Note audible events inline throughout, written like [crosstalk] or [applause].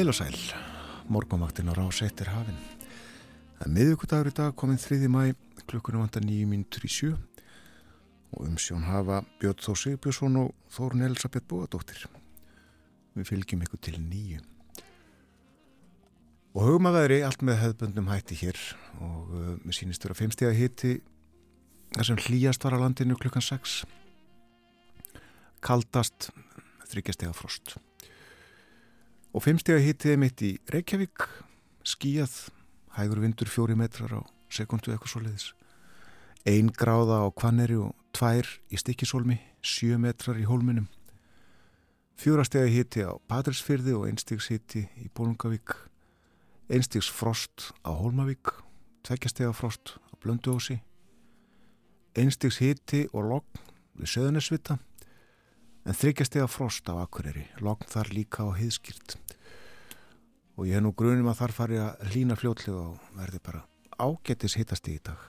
Heil og sæl, morgunvaktin á rás eittir hafinn. Það er miðugudagur í dag kominn 3. mæ, klukkunum vantar 9 mínutur í sjö og um sjón hafa Björn Þór Sigbjörnsson og Þórun Elisabeth Bóadóttir. Við fylgjum ykkur til nýju. Og hugum að veðri allt með hefðböndum hætti hér og uh, mér sýnist vera fimmstega hitti þar sem hlýjast var á landinu klukkan 6. Kaldast þryggjastega frost og fimmstega hítið mitt í Reykjavík. Skíjað, hægur vindur fjóri metrar á sekundu eitthvað svo leiðis ein gráða á Kvanneri og tvær í Stikisólmi sjö metrar í hólminum. Fjórastega híti á Patrilsfyrði og einstigs híti í Bólungavík einstigs frost á Hólmavík tveggjastega frost á Blönduósi. Einstigs híti og logg við Söðunesvita en þryggjastega frost á Akureyri logn þar líka á heiðskýrt. Og ég hef nú grunum að þar fari að hlína fljótlega og verði bara ágetis hittast í dag.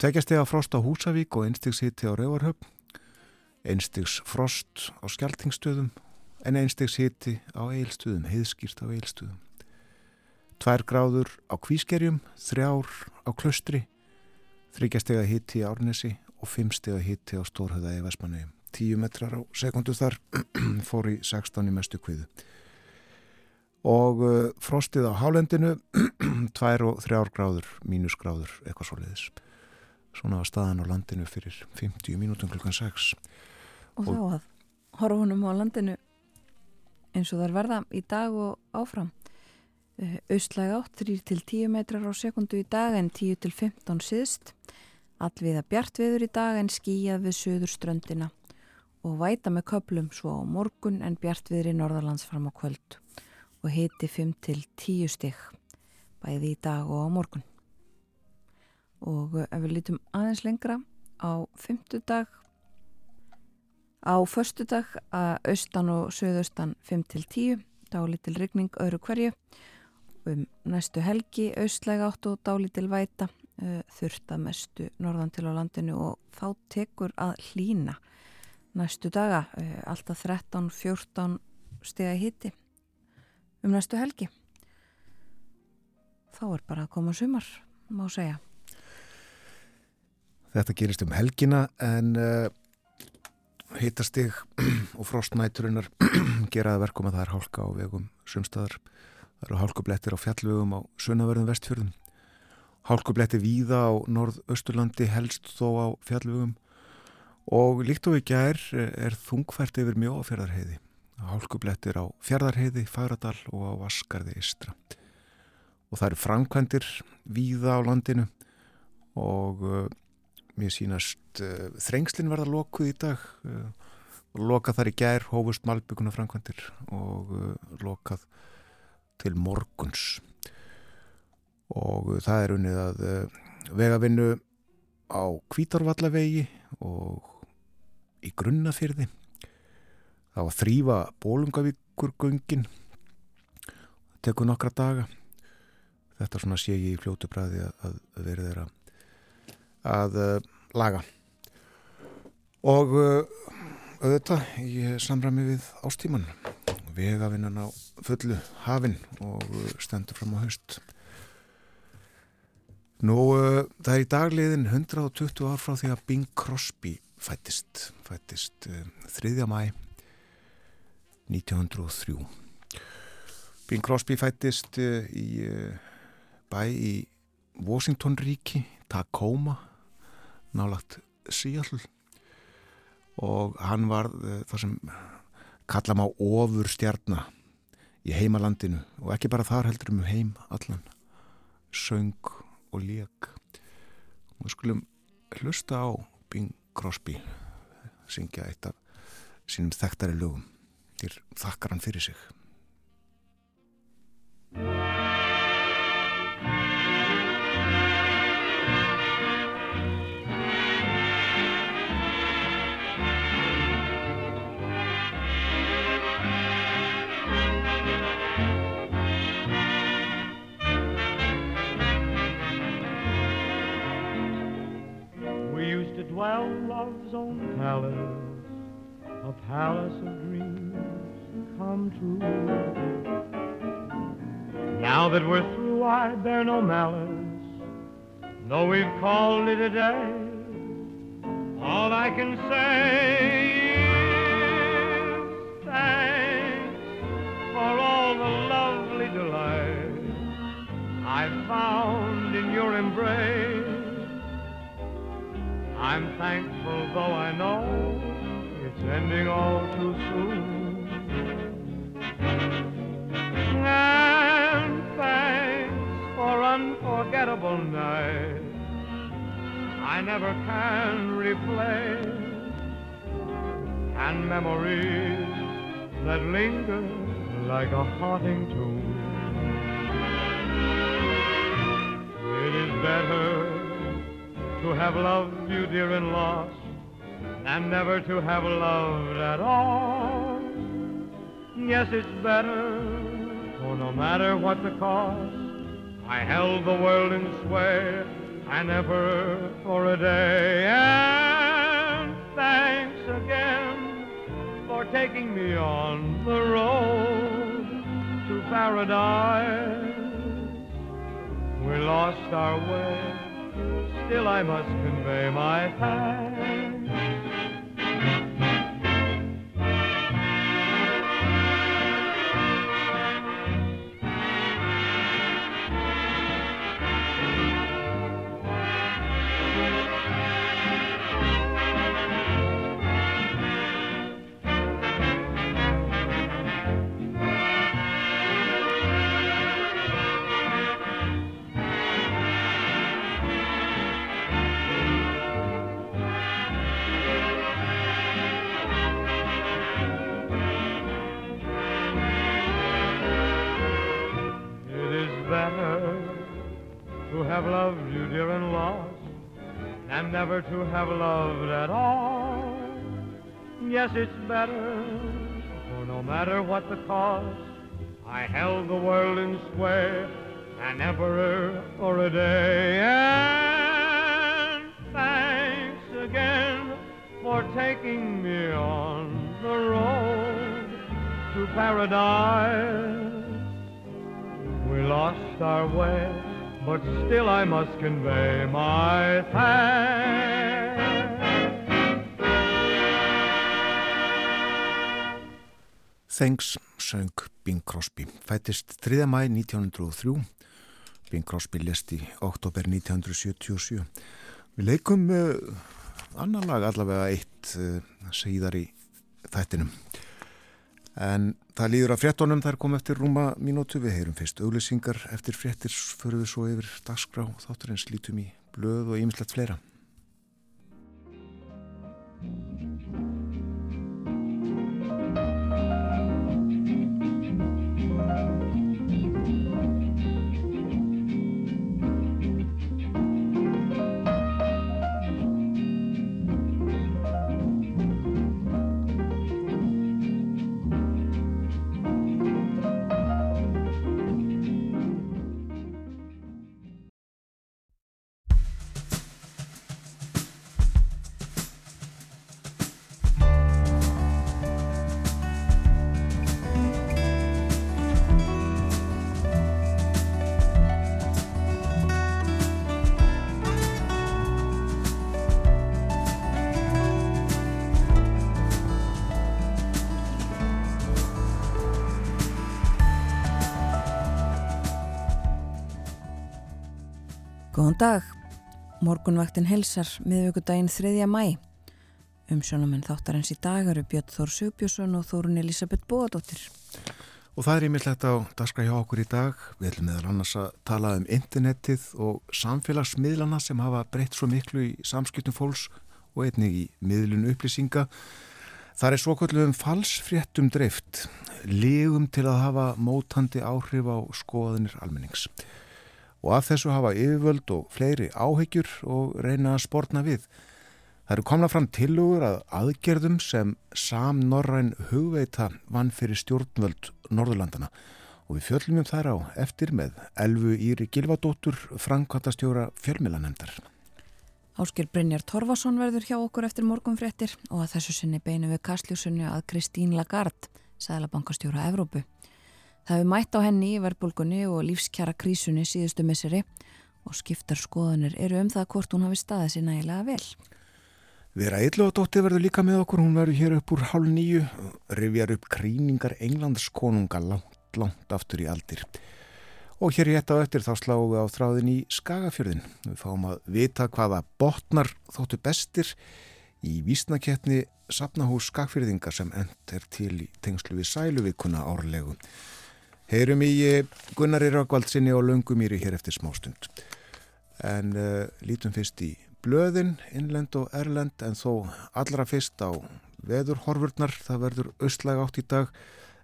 Tveggjastega frost á Húsavík og einstigs hitti á Rauvarhöfn einstigs frost á Skeltingstöðum en einstigs hitti á Eilstöðum heiðskýrt á Eilstöðum tvær gráður á Kvískerjum þrjár á Klöstri þryggjastega hitti á Árnesi og fimmstega hitti á Stórhauða í Vestmannegjum 10 metrar á sekundu þar [clears throat] fór í 16 í mestu kviðu. Og uh, frostið á hálendinu [clears throat] 2 og 3 gráður mínusgráður eitthvað svo leiðis svona var staðan á landinu fyrir 50 mínútum klukkan 6 og, og þá að horfunum á landinu eins og þar verða í dag og áfram. Austlæg átt 3 til 10 metrar á sekundu í dag en 10 til 15 síðst allviða bjartviður í dag en skíjað við söður ströndina og væta með köplum svo á morgun en bjartviðri norðalands fram á kvöld og heiti 5 til 10 stygg bæði í dag og á morgun. Og ef við lítum aðeins lengra á fymtudag, á förstudag að austan og söðaustan 5 til 10, dálítil rigning öðru hverju, um næstu helgi austlæg átt og dálítil væta þurft að mestu norðan til á landinu og þá tekur að hlína næstu daga, eh, alltaf 13-14 stega hitti um næstu helgi. Þá er bara að koma sumar má segja. Þetta gerist um helgina en uh, hittastig [clears throat] og frostnæturinnar [clears throat] geraði verkum að það er hálka á vegum sumstaðar, það eru hálkublettir á fjallvegum á sunnaverðum vestfjörðum. Hálkublettir víða á norð-östurlandi helst þó á fjallvegum og líkt og ekki er, er þungfært yfir mjóafjörðarheiði hálkublettir á fjörðarheiði, fagradal og á vaskarði istra og það eru framkvæmdir víða á landinu. Og uh, mér sínast uh, þrengslinn verða lokuð í dag. Uh, lokað þar í gær, hófust malbygguna framkvæmdir og uh, lokað til morguns. Og uh, það er unnið að uh, vegavinnu á Kvítarvallavegi og í grunnafyrði það var þrýfa bólungavíkur göngin það tekur nokkra daga. Þetta svona sé ég í fljótu bræði að, að verið þeirra að uh, laga. Og uh, auðvitað í samræmi við ástíman vegavinnan á fullu hafinn og uh, stendur fram á haust. Nú, það er í dagliðin 120 ár frá því að Bing Crosby fættist, fættist uh, 3. mæ 1903. Bing Crosby fættist uh, í uh, bæ í Washington ríki, Tacoma, nálagt Seattle og hann var það sem kalla má ofur stjarnar í heimalandinu og ekki bara þar heldur um heim allan, söng og lék og við skulum hlusta á Bing Crosby syngja eitt af sínum þekktari lögum. Til þakkar hann fyrir sig dwell love's own palace, a palace of dreams come true. Now that we're through, I bear no malice. Though we've called it a day, all I can say is thanks for all the lovely delight I've found in your embrace. I'm thankful though I know it's ending all too soon. And thanks for unforgettable nights I never can replay. And memories that linger like a haunting tune. It is better to have loved you, dear, and lost, and never to have loved at all. Yes, it's better, for no matter what the cost, I held the world in sway, and never for a day. And thanks again for taking me on the road to paradise. We lost our way still I must convey my thanks. Have loved you, dear, and lost, than never to have loved at all. Yes, it's better, for no matter what the cost, I held the world in sway, and never for a day. And thanks again for taking me on the road to paradise. We lost our way, but still I must convey my thanks. Thanks, söng Bing Crosby. Fættist 3. mæ 1903. Bing Crosby lest í oktober 1977. Við leikum uh, annar lag allavega eitt uh, síðar í þættinum. En það líður að fréttonum þær kom eftir rúma mínútu. Við heyrum fyrst auglýsingar eftir fréttir, förum við svo yfir dagskrá þáttur eins lítum í blöð og ýmislegt fleira. Dag. Morgunvaktin helsar miðvíkudaginn 3. mæ. Umsjónamenn þáttarins í dag eru Björn Þór Sugbjörnsson og Þórun Elisabeth Bóadóttir. Og það er ímyndilegt á daskra hjá okkur í dag. Við ætlum meðal annars að tala um internetið og samfélagsmiðlana sem hafa breytt svo miklu í samskiptum fólks og einnig í miðlun upplýsinga. Það er svokvöldum falsfréttum dreift, lígum til að hafa mótandi áhrif á skoðanir almennings. Og af þessu hafa yfirvöld og fleiri áhyggjur og reyna að sportna við. Það eru komna fram tilugur að aðgerðum sem samnorræn hugveita vann fyrir stjórnvöld Norðurlandana og við fjöllum um þær á eftir með Elfu Íri Gilvadóttur, Frankvantastjóra fjölmilanemdar. Áskil Brynjar Torfason verður hjá okkur eftir morgunfréttir og að þessu sinni beinu við kastljósunni að Kristín Lagarde, sæðlabankastjóra Evrópu. Það hefur mætt á henni í verbulgunni og lífskjara krísunni síðustu misseri og skiptar skoðanir eru um það hvort hún hafi staðið sér nægilega vel. Vera Eilóðadóttir verður líka með okkur, hún verður hér upp úr hálf nýju, rifjar upp kríningar englandskonunga langt, langt aftur í aldir. Og hér í ett á eftir þá sláum við á þráðin í Skagafjörðin. Við fáum að vita hvaða botnar þóttu bestir í vísnakettni Sapnahús Skagfjörðingar sem end er til í tengslu við sæluvikuna árlegu. Heyrum í eh, Gunnari Rökkvaldsinni og Lungumýri hér eftir smástund. En uh, lítum fyrst í blöðin, innlend og erlend en þó allra fyrst á veðurhorfurnar, það verður austlæg átt í dag,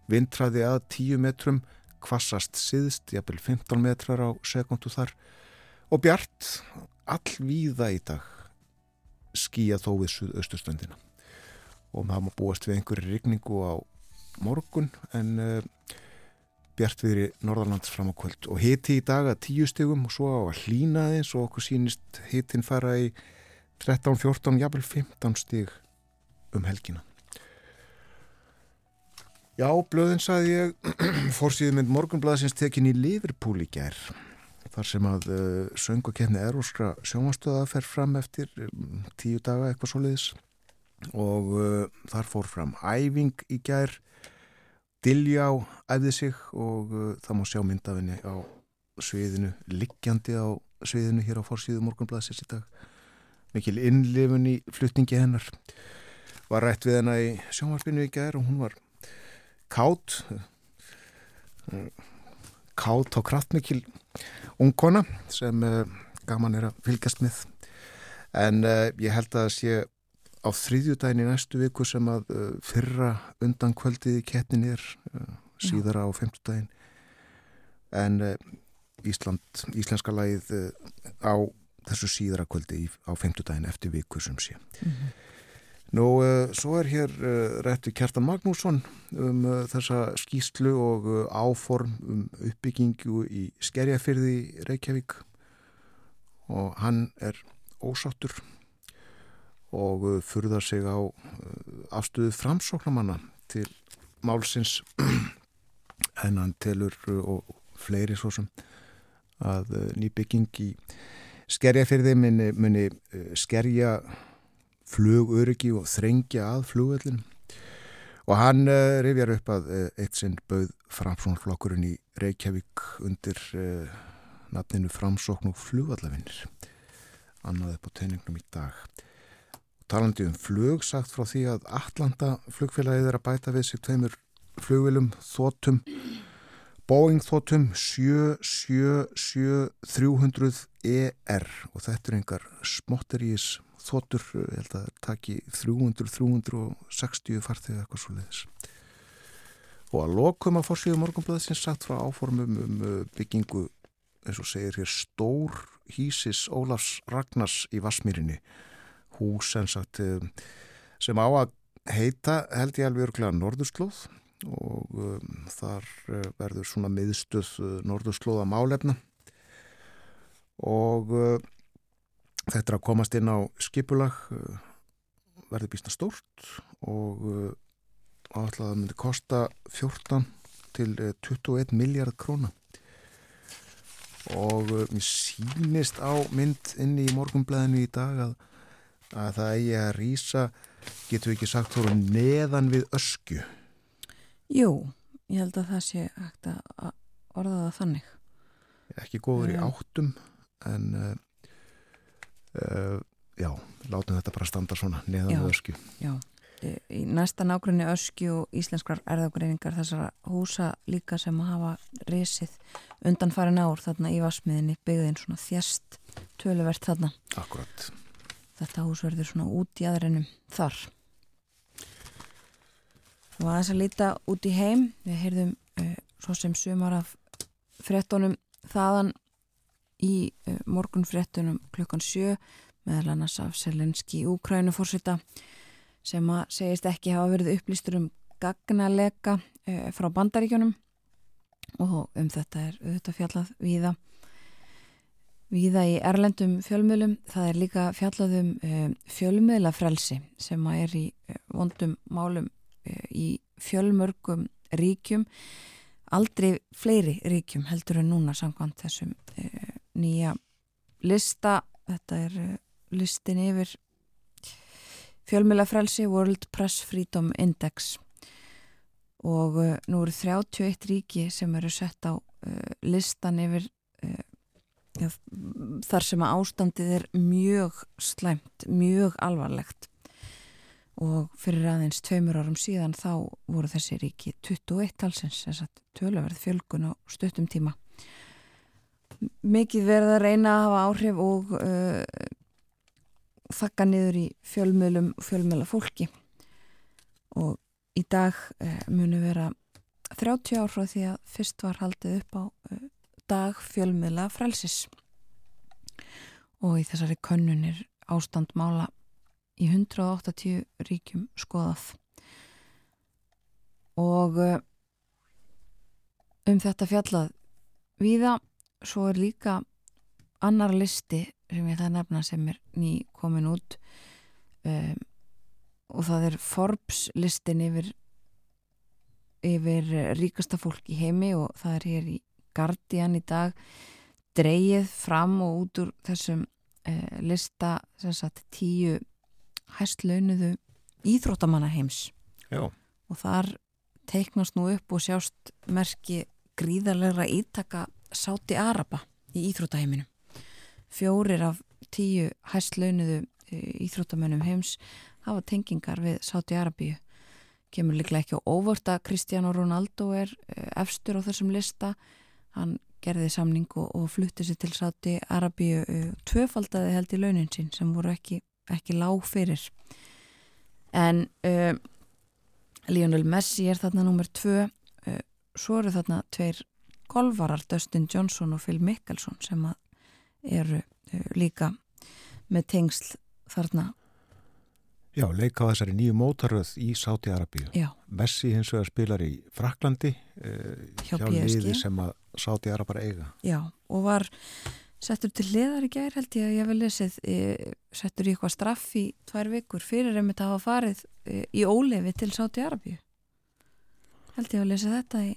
vindræði að 10 metrum, kvassast siðst, jafnvel 15 metrar á sekundu þar. Og bjart allvíða í dag. Skýja þó við suðaustustöndina og maður búast við einhverju rigningu á morgun en uh, bjart viðri Norðalands fram á kvöld. Og hiti í dag að tíu stygum og svo á að hlýna þess og okkur sínist hitin fara í 13, 14, jafnvel 15 styg um helgina. Já, blöðin saði ég, [clears throat] fórsýðum mynd morgunblæðsins tekin í Liverpool í gær þar sem að uh, söngukenni eróskra sjónastöða fer fram eftir um, tíu daga eitthvað svo leiðis og uh, þar fór fram æfing í gær Diljá æfði sig og uh, það má sjá myndafinni á sviðinu, liggjandi á sviðinu hér á fórsíðu morgunblæðsins í dag. Mikil innlifun í flutningi hennar. Var rætt við hennar í sjónvarpinu í gæðir og hún var kátt, uh, kátt á kraftmikil ungkona sem uh, gaman er að fylgjast með. En uh, ég held að það sé á þriðjúdægin í næstu viku sem að uh, fyrra undan kvöldið í kettin er uh, síðara á femtudægin en uh, Ísland, íslenska lagið uh, á þessu síðara kvöldi í, á femtudægin eftir viku sem sé. Mm -hmm. Nú, uh, svo er hér réttu Kjartan Magnússon um þessa skýslu og áform um uppbyggingu í Skerjafyrði Reykjavík. Og hann er ósáttur og uh, furðar sig á uh, afstöðu framsóknamanna til málsins. [clears throat] En hann telur uh, og fleiri svo sem að nýbygging í skerjafyrði muni, muni skerja fluguriki og þrengja að flugöllin og hann uh, rifjar upp að uh, eitt sinn bauð framsóknflokkurinn í Reykjavík undir uh, nafninu framsókn og flugvallavinnir annaðið på teiningnum í dag talandi um flug sagt frá því að Atlanta flugfélagið er að bæta við sér tveimur flugvilum þótum Boeing þótum 777-300ER og þetta er einhver smotterís þótur, ég held að taki 300-360 farþið eitthvað svo leiðis og að lokum að fórsíðu morgunblæðsins sagt frá áformum um byggingu eins og segir hér stór hísis Ólafs Ragnars í Vasmírinni hús sagt, eh, sem á að heita held ég alveg örglega Norðurslóð. Og um, þar uh, verður svona miðstöð uh, Norðurslóða málefna. Og uh, þetta er að komast inn á skipulag verður býstna stórt. Og alltaf það myndi kosta 14 til 21 miljard króna. Og mér sínist á mynd inn í morgumblæðinu í dag að að það eigi að rýsa, getur við ekki sagt þóru neðan við ösku? Jú, ég held að það sé hægt að orða það þannig. Ekki góður í áttum, en uh, uh, já, látum þetta bara standa svona neðan já, við ösku. Já, í næsta nágrunni ösku og íslenskrar erðagreiningar þessara húsa líka sem hafa risið undan farin ár þarna í vasmiðinni byggðin svona þjast töluvert þarna. Akkurat þetta hús verður svona út í aðrennum þar. Og aðeins að líta út í heim. Við heyrðum uh, svo sem sumar af frettunum þaðan í uh, morgun frettunum klukkan sjö meðal annars af Selenski Úkrænufórsita sem að segist ekki hafa verið upplýstur um gagnaleka uh, frá bandaríkjunum. Og um þetta er auðvitað fjallað viða Víða í erlendum fjölmiðlum, það er líka fjallaðum um, fjölmiðlafrelsi sem er í uh, vondum málum uh, í fjölmörgum ríkjum. Aldrei fleiri ríkjum heldur en núna samkvæmt þessum nýja lista. Þetta er listin yfir fjölmjölafrelsi World Press Freedom Index. Og nú eru 31 ríki sem eru sett á listan yfir ja, þar sem að ástandið er mjög slæmt, mjög alvarlegt. Og fyrir aðeins tveimur árum síðan þá voru þessi ríki 21 talsins, þess að töluverð fjölgun á stuttum tíma. Mikið verið að reyna að hafa áhrif og uh, þakka niður í fjölmjölum fjölmjöla fólki. Og í dag uh, munu vera 30 ár frá því að fyrst var haldið upp á uh, dag fjölmjöla frelsis. Og í þessari könnunir ástandmála í 180 ríkjum skoðað. Og uh, um þetta fjallað viða svo er líka annar listi sem ég það nefna sem er ný komin út um, og það er Forbes listin yfir yfir ríkasta fólk í heimi og það er hér í Guardian í dag dreyið fram og út úr þessum uh, lista sem sagt tíu hæstlaunuðu íþróttamanna heims Já. og þar teiknast nú upp og sjást merki gríðarlegra ítaka Sáti Araba í íþróttaheiminum. Fjórir af tíu hæstlaunuðu eh, íþróttamönnum heims hafa tengingar við Sáti Arabíu. Kemur líklega ekki á óvart að Cristiano Ronaldo er eh, efstur á þessum lista. Hann gerði samning og, og flutti sér til Sáti Arabíu tvöfaldaði held í launin sín sem voru ekki, ekki lág fyrir. En uh, Lionel Messi er þarna nummer tvö. Uh, svo eru þarna tveir golvarar Dustin Johnson og Phil Mickelson sem eru uh, líka með tengsl þarna Já, leika á þessari nýju mótaröð í Sáti-Arabíu. Messi hins vegar spilar í Fraklandi hjá, hjá liði sem að Sáti-Arabar eiga. Já, og var settur til liðar í gær held ég að ég vel lesið e, settur í eitthvað straff í tvær vikur fyrir að þetta hafa farið e, í ólefi til Sáti-Arabíu. Held ég að lesið þetta í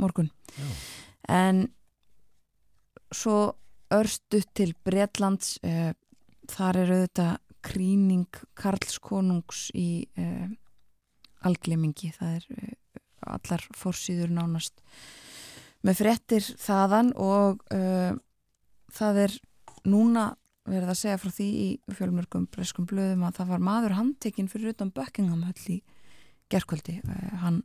morgun Já. en svo örstu til Breitlands uh, þar eru þetta kríning Karlskonungs í uh, algleimingi það er uh, allar fórsýður nánast með frettir þaðan og það er núna verið að segja frá því í fjölmörgum breskum blöðum að það var maður handtekinn fyrir utan Buckingham höll í gerkvöldi hann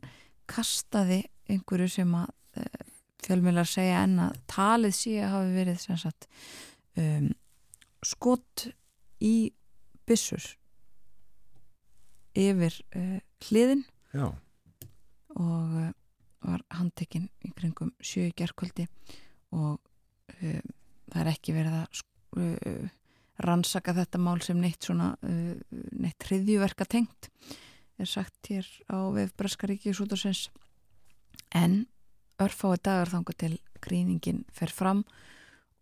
kastaði einhverju sem að uh, fjölmjölar segja en að talið að hafi verið sagt, um, skott í bissur yfir uh, hliðin Já. og uh, var handtekinn í kringum sjö gerðkvöldi og það er ekki verið að rannsaka þetta mál sem neitt svona neitt hriðjuverka tengt er sagt hér á vefbraskaríki og sútarsins en örfái dagar þangu til gríningin fer fram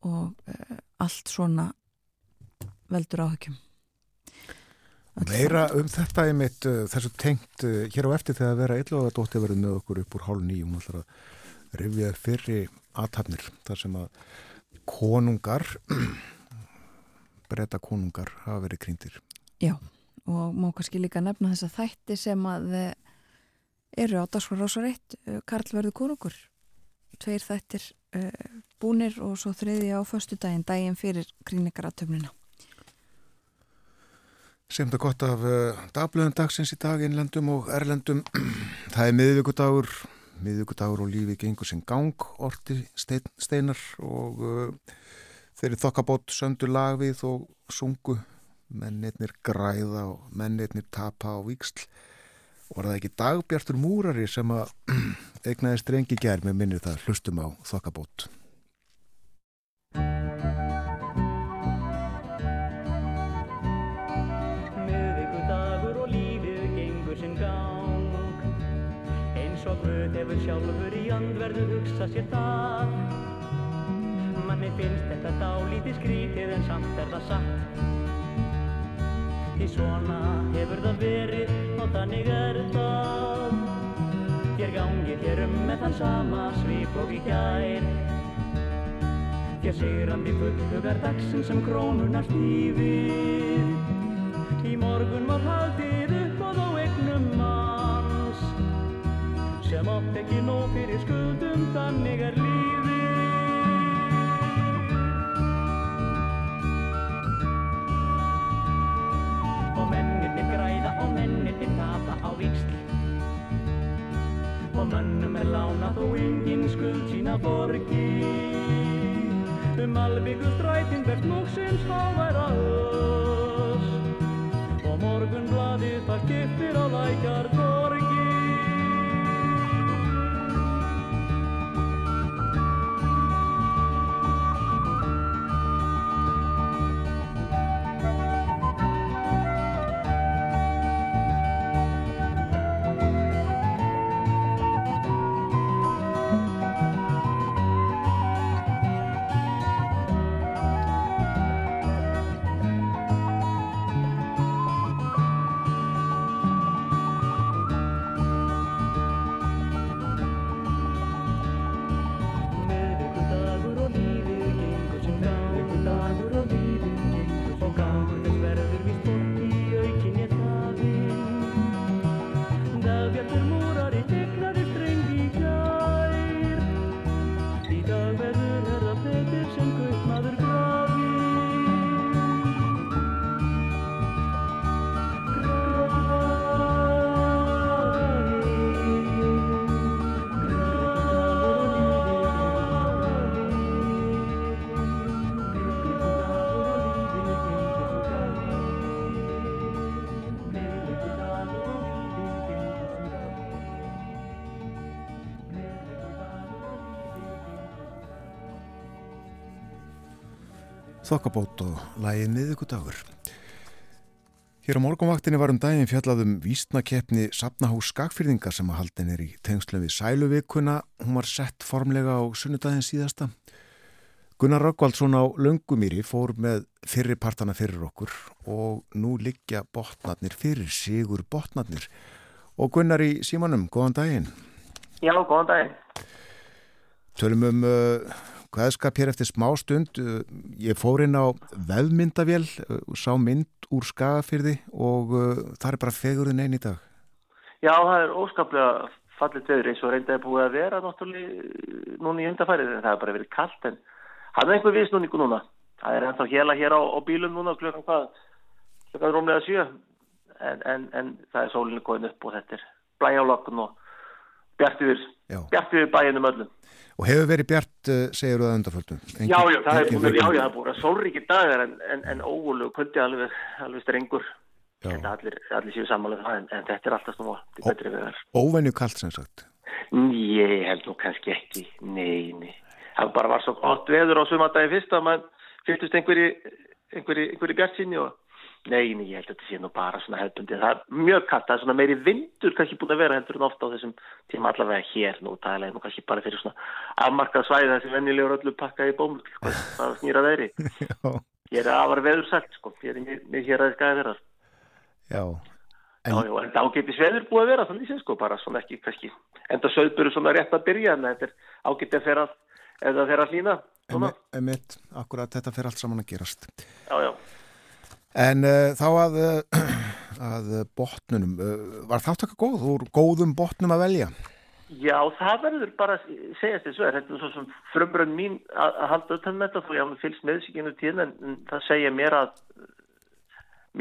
og uh, allt svona veldur áhugjum Meira um þetta er mitt uh, þessu tengt uh, hér á eftir þegar vera eitthvað að dótti verið með okkur upp úr hálf nýjum og ætlar að rifja fyrri aðtapnir þar sem að konungar [clears throat] breyta konungar hafa verið krýndir. Já og má kannski líka nefna þess að þætti sem að eru á 1 eh, Karl verður konungur. Tveir þættir uh, búnir og svo þriði á förstu daginn daginn fyrir kríningaratöfnuna Sem þetta gott af uh, dagblöðum dagsins í dag innlendum og erlendum. [clears throat] Það er miðvíkudagur miðvíkudagur og lífið gengur sem gang orti stein, steinar og uh, þeirri þokkabót söndu lagvið og sungu. Mennirnir græða og mennirnir tapa á víksl og var það ekki dagbjartur múrari sem að [clears throat] eignaði strengi gerð með minnir það. Hlustum á þokkabót hugsa sér það manni finnst þetta dálítið skrítið en samt er það satt. Því svona hefur það verið og þannig er það. Þér gangi hér um með þann sama svip og í gær. Þér sigrandi fullhugar dagsinn sem krónunar stífið Í morgun var haldið sem átt ekki nóg fyrir skuldum þannig er lífið. Og mennirnir græða og mennirnir tapa á viksl og mönnum er lána þó engin skuld sína borgi. Um alvegu strætin verðt móksins háværa öss. Og morgun bladið það skiptir á lækjar Þokkabót og lægið miðugudagur. Hér á morgunvaktinni var um daginn fjallaðum vísnakeppni Sapnahús Skagfyrðinga sem að haldin er í tengslum við Sæluvikuna. Hún var sett formlega á sunnudaginn síðasta. Gunnar Rökkvaldsson á Löngumýri fór með fyrri partana fyrir okkur og nú liggja botnarnir fyrir, sigur botnarnir. Og Gunnar í símanum, góðan daginn. Já, góðan daginn. Tölum um uh, hvaðskap hér eftir smá stund. Uh, ég fór inn á veðmyndavél, uh, sá mynd úr skagafyrði og uh, það er bara fegurinn einn í dag. Já, það er óskaplega fallit veður eins og reyndaði búið að vera náttúrulega núna í undarfærið en það er bara verið kallt en hann er einhver viðsnúningu núna. Það er ennþá hela hér á, á bílum núna klukkan hvað, klukkan rómlega sjö en, en, en það er sólinu góðin upp og þetta er blæjálokkun og bjart yfir, Já. bjart yfir bæinum öllum. Og hefur verið bjart, uh, segir þú að undarföldum. Já, já, það er búin, já, já, það er búin að sólríkir dagar en, en, en ógúlu kundi alveg, alveg strengur. Þetta allir, allir séu sammála um það en, en þetta er alltaf snúa, þetta er betri vegar. Óvenju kalt sem sagt. Ég held nú kannski ekki, nei, nei. Það bara var svo gott veður á sumandagi fyrst að maður fyrstust einhverju, einhverju, einhverju bjart sinni og nei, ég held að þetta sé nú bara svona hefðbundi. Það er mjög kallt, það er svona meiri vindur kannski búin að vera heldur en ofta á þessum tíma allavega hér nú, það er nú kannski bara fyrir svona afmarkað svæði þessi venjulegur öllu pakkaði í bómul, sko, [laughs] það snýra veðri. Já. Ég er afar veður sagt, sko, ég er mér- hér aðeins gæði verðar. Já. Já, já, en það ágætis veður búið að vera þannig sem sko, bara svona ekki kannski enda söðburu svona rétt að byrja en þetta er ágætið að fyrir að það fyrir að hlýna svona. Emitt, akkurat þetta fer allt saman að gerast. Já, já. En uh, þá að, uh, [clears throat] að botnunum, uh, var þáttaka góð, úr góðum botnum að velja? Já, það verður bara að segjast þessu er, þetta er svo sem frumbrönn mín að, halda utan með þetta þó ég hafði fylgst með sig ennum tíðin en, en það segja mér að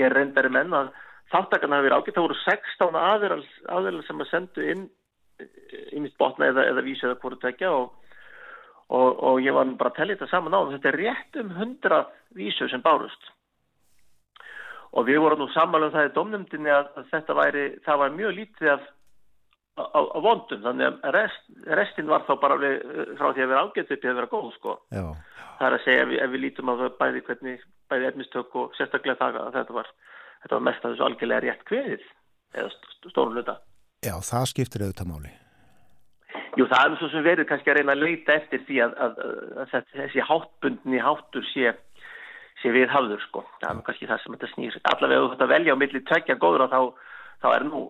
mér reyndari menn að þáttakarna hafi verið ágætt, það voru 16 aðeirals, aðeirals sem að sendu inn í mitt botna eða, eða vísi eða hvort tekja og, og, og ég var bara að tellja þetta saman á. Þetta er rétt um 100 vísu sem bárust og við vorum nú sammála um það í domnumdini að, þetta væri, það var mjög lítið af á, á vondum, þannig að rest, restin var þá bara alveg, frá því að vera ágætt upp í að vera góð, sko. Já. Það er að segja ef við, ef við lítum á það bæði hvernig, bæði efnistök og sérstaklega það að þetta var, þetta var mest að þessu algjörlega rétt kveðið, eða st- stórum hluta. Já, það skiptir auðvitað máli. Jú, það er svo sem verið kannski að reyna að leita eftir því að, að, að, að þessi háttbundni háttur sé, sé við hafður, sko. Það er kannski það sem þetta snýr. Allavega ef þú þetta velja á milli tvekja góður þá, þá er nú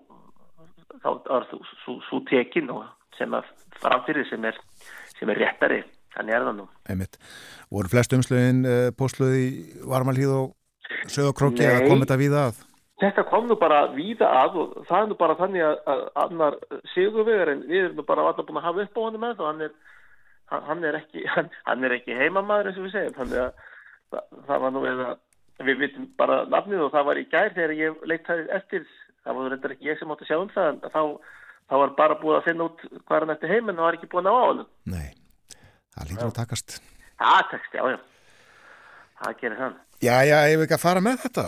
þá er þú svo tekin og sem að framfyrir sem er, sem er réttari þannig er það nú Einmitt. voru flest umslögin pósluð í varmalíð og sögokróki að koma þetta víða að Þetta kom nú bara víða að og það er nú bara þannig að, að annar sigurvegar en við erum nú bara alltaf búin að hafa upp á honum með og hann er, hann, hann er ekki hann, hann er ekki heimamaður eins og við segjum þannig að það, var nú eða við vitum bara nafnið og það var í gær þegar ég leitaði eftir það var reyndar ekki ég sem átti að sjá um það en þá, þá var bara búið að finna út hvað hann eftir heim en það var ekki búin að ná á honum. Nei, það lítur að takast. Það tekst, já, já. Það gerir hann. Já, já, ég vil ekki að fara með þetta?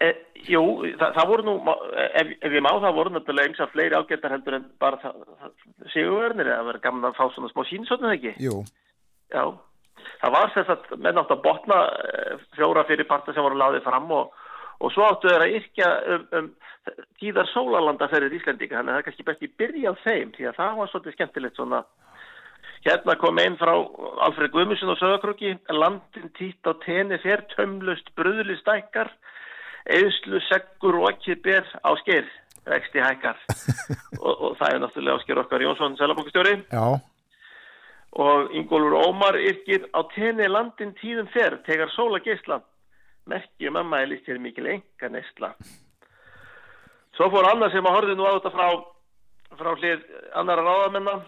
E, jú, það, það voru nú, ef, ef ég má, það voru náttúrulega eins og fleiri ágættar heldur en bara það, það sigurverðnir, það verður gaman að fá svona smá sínsotnið ekki. Jú, Já, það var þess að menn átt að botna eh, fjóra fyrirparta sem voru láðið fram og, og svo áttu þeir að yrkja um, um tíðar sólalanda fyrir Íslandika, þannig að það er kannski best í byrja á þeim, því að það var svolítið skemmtilegt svona. Hérna kom einn frá Alfred Guðmusson og Söðakrúki, landin títt á tenni fer, tömlust, bröðli stækkar, eðslu, seggur og ekki ber á skeir, vexti hækkar. [laughs] Og, og það er náttúrulega ásker okkar Jónsson, selabókustjóri já, og Ingólfur Ómar yrkir á tenni landin tíðum fer, tegar sóla geisla merkjum að mælist hér mikil enga neysla svo fór annað sem að horfði nú á þetta frá frá hlið annara ráðamenna.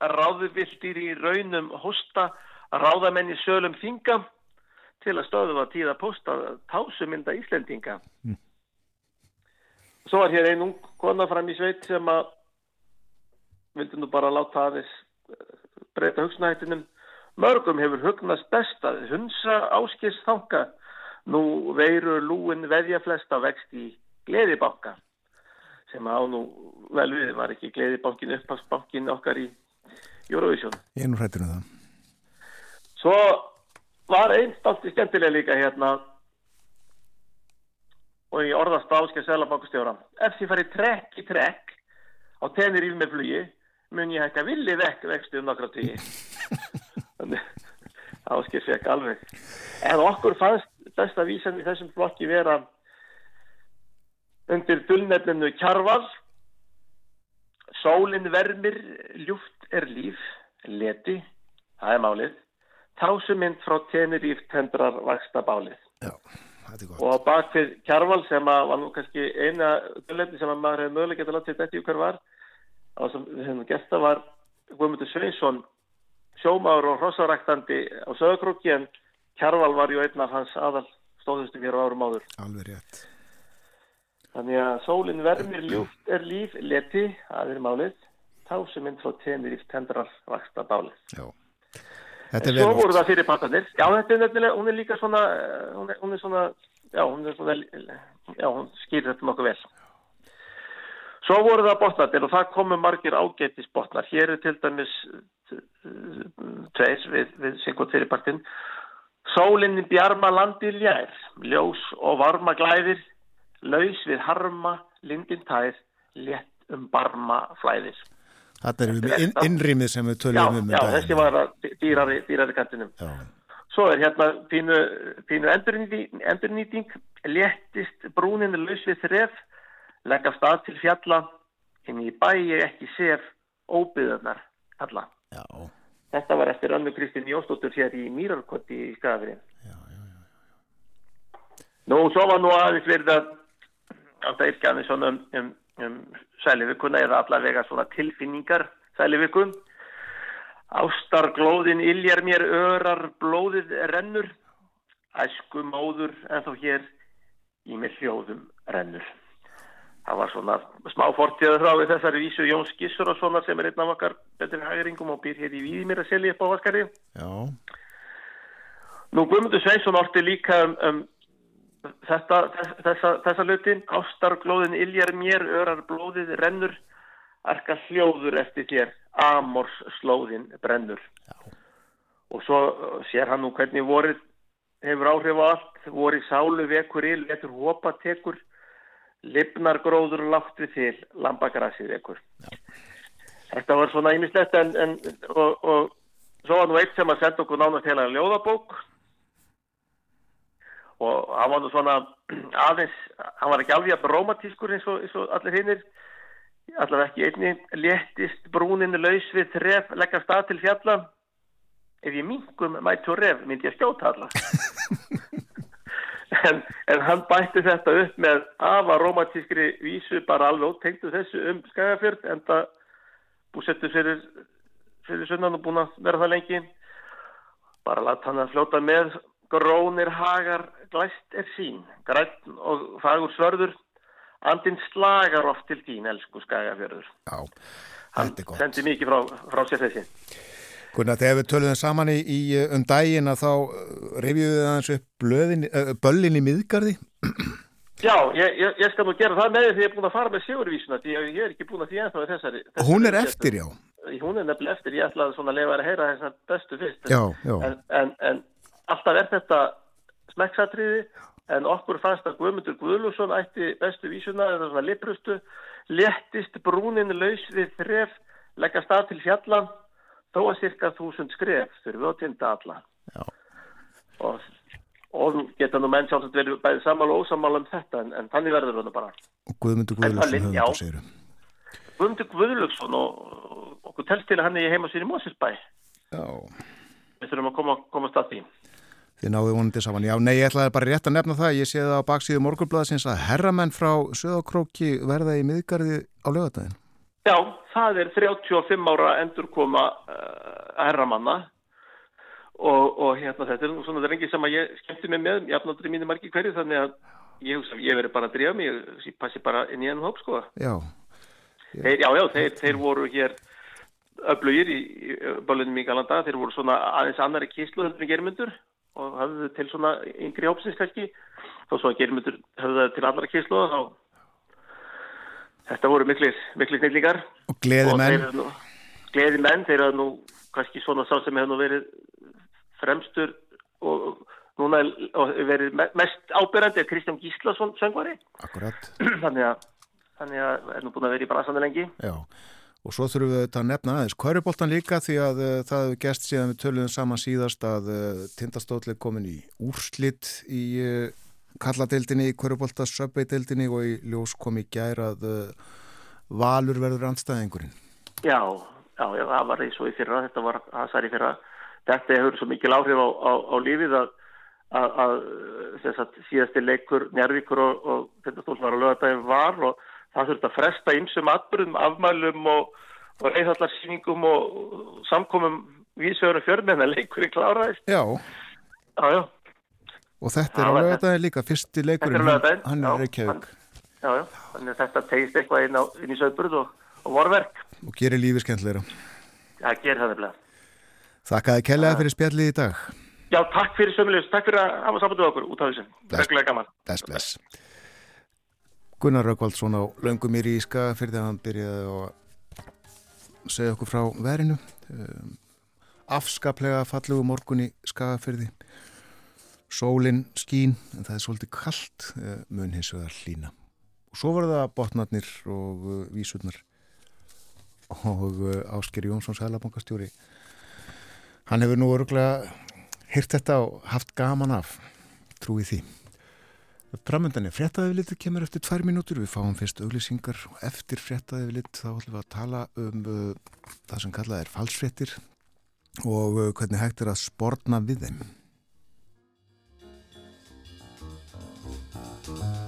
Að ráðuvildir í raunum hosta að ráðamenn í sölum þinga til að stöðu var tíða posta tásumynda Íslendinga. Svo var hér ein ung kona fram í sveit sem að vildi nú bara láta aðeins breyta hugsunahættinum. Mörgum hefur hugnast best að hunsa áskis þanga. Nú veiru lúin veðja flesta vext í gleðibanka sem á nú vel við var ekki gleðibankin upphagsbankin okkar í Eurovision. ég er nú hrættur um það Svo var einn stálti skemmtilega líka hérna og ég orðast áskil selabankustjóra. Ef þið farið trekk í trekk á tenir íl með flugi mun ég hækka villi vekk vextu um nokkra tíi. Þannig áskil fekk alveg. En okkur fannst besta vísan í þessum flokki vera undir dullnefninu kjarval Sólin vermir, ljúft er líf, leti, það er málið. Tásumind frá Teneríf tendrar vaksta bálið. Já, Og á bakfið Kjarval sem að var nú kannski eina dölefni sem að maður hefði mögulega getað látið þetta í hver var. Það sem við hefum gert það var Guðmundur Sveinsson, sjómaður og hrossaræktandi á sögurkrúki en Kjarval var ju einn af hans aðal stóðustum hér á árum áður. Alveg rétt Þannig að sólin vermir ljúft er líf, leti, það er málið. Tásumind frá Teneríf tendrar vaksta bálið. Já, þetta Svo voru það fyrir partarnir. Já, þetta er nefnilega, hún er líka svona, eh, hún er, hún er svona, já, hún er svona, já, hún skýrir þetta nokkuð vel. Svo voru það botnarnir og það komu margir ágættis botnar. Hér er til dæmis eh, tveis við, við syngvað fyrir partinn. Sólinni bjarma landi ljær, ljós og varma glæðir, laus við harma, lindin tær, létt um barma flæðir. Þetta er við inn, innrýmið sem við Já, töluðum um já, daginn. þessi var dýrari, dýrari kantinum. Já, Svo er hérna pínu, pínu endurnýting, endurnýting, léttist brúninu laus við þref, legg af stað til fjalla, inn í bæi ekki sef, óbyðarnar alla. já, Þetta var eftir önnu Kristín Jóstóttur hér í Mýrarkoti í Skafri. já, já, já. Nú, svo var nú aðeins verið að að yrkja aðeins svona um, um, um sælivikuna eða allavega svona tilfinningar sælivikun. Ástarglóðin iljar mér örar blóðið rennur, æsku móður en þó hér í mér hljóðum rennur. Það var svona smá fortíðar frá við þessari vísu Jóns Gissur og svona sem er einn af okkar betri hægringum og býr hér í Víðimir að selja upp á Vaskari. já. Nú Guðmundur Sveinsson orti líka um, um þetta, þessa, þessa lutin, ástarglóðin iljar mér, örar blóðið rennur, arka hljóður eftir þér, amors slóðin brennur. Já. Og svo uh, sér hann nú hvernig vorið hefur áhrif á allt, vorið sálu vekur il, vetur hopa tekur, lifnar gróður látt við til, lambagrasið vekur. Þetta var svona ímislegt en, en og, og svo var nú eitt sem að senda okkur nána til að ljóðabók og hann var nú svona aðeins, hann var ekki alveg að romantískur eins og, eins og allir hinnir allavega ekki einni, léttist brúninu laus við þref, leggja stað til fjalla. Ef ég mingum mæti og ref, myndi ég skjóta alla. [laughs] en, en hann bætti þetta upp með afa romantískri vísu, bara alveg ótengtu þessu um skagafjörð, en það búsettu fyrir, fyrir sunnan og búin að vera það lengi. Bara láta hann að fljóta með, grónir hagar, glæst er sín, græn og fagur svörður, andin slagar oft til þín, elsku skagafjörður. Já, Hann sendi mikið frá, frá sér þessi. Gunnar, þegar við töluðum saman í, í um daginn að þá reyfjum við aðeins upp blöðin, uh, böllin í miðgarði. [clears throat] Já, ég, ég, ég skal nú gera það með því því ég er búin að fara með sigurvísuna því ég, ég er ekki búin að því ennþá þessari, þessari Hún er eftir, já. Hún er nefnilega eftir, ég ætlaði svona að lefa að heyra þessar bestu fyrst Já, já. En, en, en alltaf er þetta smekksatriði en okkur fannst að Guðmundur Guðlusson ætti bestu vísuna eða svona liprustu léttist brúnin laus við þref leggja stað til fjalla þó að cirka þúsund skref þurfum við á tinda alla Já. og, og geta nú menn sjálfsagt verið bæði sammála og ósammála um þetta en, en þannig verður það bara Og Guðmundur Böllin, höfum þetta segirum. Guðmundur Guðlusson og, okkur telst til að hann er heima sér í Mósisbæ Já. við þurfum að koma, komast að því Þið náðu vonandi saman. Já, nei, ég ætlaði bara rétt að nefna það. Ég sé það á baksíðu morgunblæðsins að herramenn frá Söðakróki verða í miðgarði á lögadaginn. Já, það er 35 ára endurkoma uh, herramanna. Og, og hérna þetta er svona rengi sem að ég skemmti mig með, ég afnáttur í mínu margi hverju þannig að ég ég verið bara að drífa mig, ég passi bara inn í ennum hóp sko. Já, Þeir, já, já, þeir, þeir voru hér öflugir í, í bálunum í Galanda, þeir voru svona aðeins annari kíslu heldur en germyndur og hafðu til svona yngri hópsins kannski, þó svo að germyndur hafðu til allra kíslu þá þetta voru miklir, miklir snillingar og gleði menn. gleði menn, þeir eru nú kannski svona sá sem hefur nú verið fremstur og núna verið me- mest ábyrrandi er Kristján Gíslason söngvari Akkurat. [clears throat] þannig að þannig að er nú búin að vera í bransandi lengi Já, og svo þurfum við þetta að nefna aðeins Köruboltan líka því að uh, það hefur gest síðan við töluðum saman síðast að uh, tindastóðlega komin í úrslitt í uh, kalladeildinni, í Körubolta söpveideildinni og í ljós kom í gær að uh, Valur verður andstæðingurinn. já, já, já, það var eins og í fyrra þetta var í fyrra. Þetta hefur svo mikil áhrif á, á, á lífið að, að, að sagt, síðasti leikur Njarvíkur og, og þetta stóð var að löga daginn var og það þurfti að fresta ymsum atbyrðum, afmælum og, og reyðhallarsýningum og, og samkomum vísögurum fjörmenn að leikurinn kláraðist. Já, já, já, og þetta Já, er á lögadaginn líka, fyrsti leikurinn, hann já, er Reykjavík. já, já, þannig að þetta tegist eitthvað inn, á, inn í sögburð og, og vorverk. Og gerir lífi skemmtilegra. það gerir það nefnilega. Þakkaði kellega fyrir spjallið í dag. Já, takk fyrir sömulegis, takk fyrir að hafa samband við okkur út af þessu, reglulega gaman. Bless, bless. Gunnar Raukvaldsson á löngum mér í Skagafyrði að hann byrjaði að segja okkur frá verinu. Um, afskaplega fallegu morgun í Skagafyrði sólinn skín en það er svolítið kallt uh, mun hins vegar hlína og svo var það botnarnir og uh, vísurnar. Og uh, Ásker Jónsson sælabankastjóri hann hefur nú örgulega hýrt þetta og haft gaman af. Trúi því. Framöndan er fréttaðið kemur eftir tvær mínútur, við fáum fyrst auglýsingar og eftir fréttaðið þá ætlum við að tala um uh, það sem kallað er falsfréttir og uh, hvernig hægt er að sportna við þeim. Þið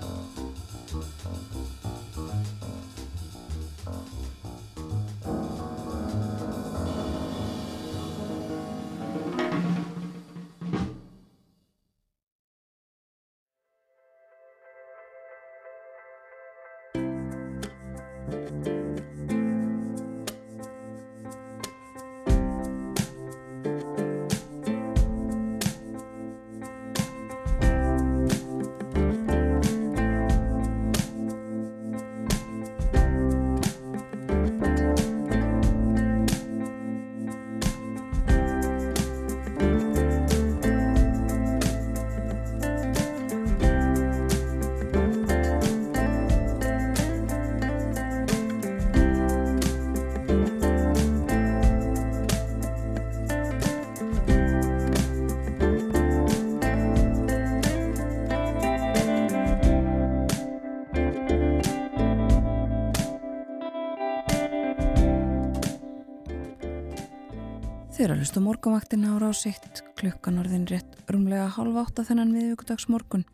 hlusta morgumvaktin ára á sitt klukkan orðin rétt rúmlega halv átta þennan viðvíkudags morgun.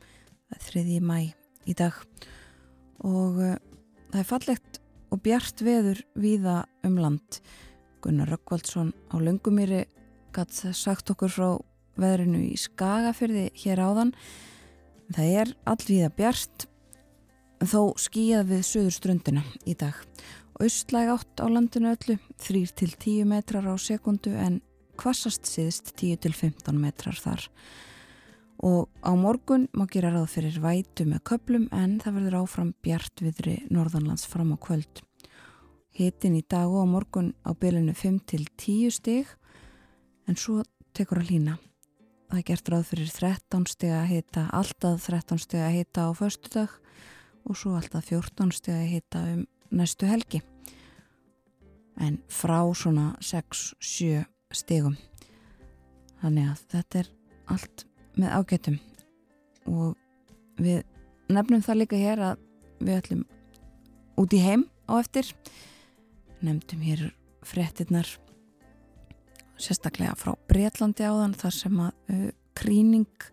Það er þriði mæ í dag og uh, það er fallegt og bjart veður víða um land. Gunnar Rökkvaldsson á Lungumýri gatt sagt okkur frá veðrinu í Skagafyrði hér áðan. Það er allvíða bjart þó skíjað við söður ströndina í dag. Austlæg átt á landinu öllu, 3-10 metrar á sekundu en kvassast síðist 10-15 metrar þar. Og á morgun má gera ráð fyrir vætu með köplum en það verður áfram bjart viðri norðanlands fram á kvöld. Hitin í dag og á morgun á bylunu 5-10 stig en svo tekur að lína. Það er gert ráð fyrir 13 steg að hita, alltaf 13 steg að hita á förstu dag og svo alltaf 14 steg að hita um næstu helgi en frá svona 6-7 stegum þannig að þetta er allt með ágættum og við nefnum það líka hér að við ætlum út í heim á eftir. Nefndum hér frettinnar sérstaklega frá Breitlandi áðan þar sem að uh, kríning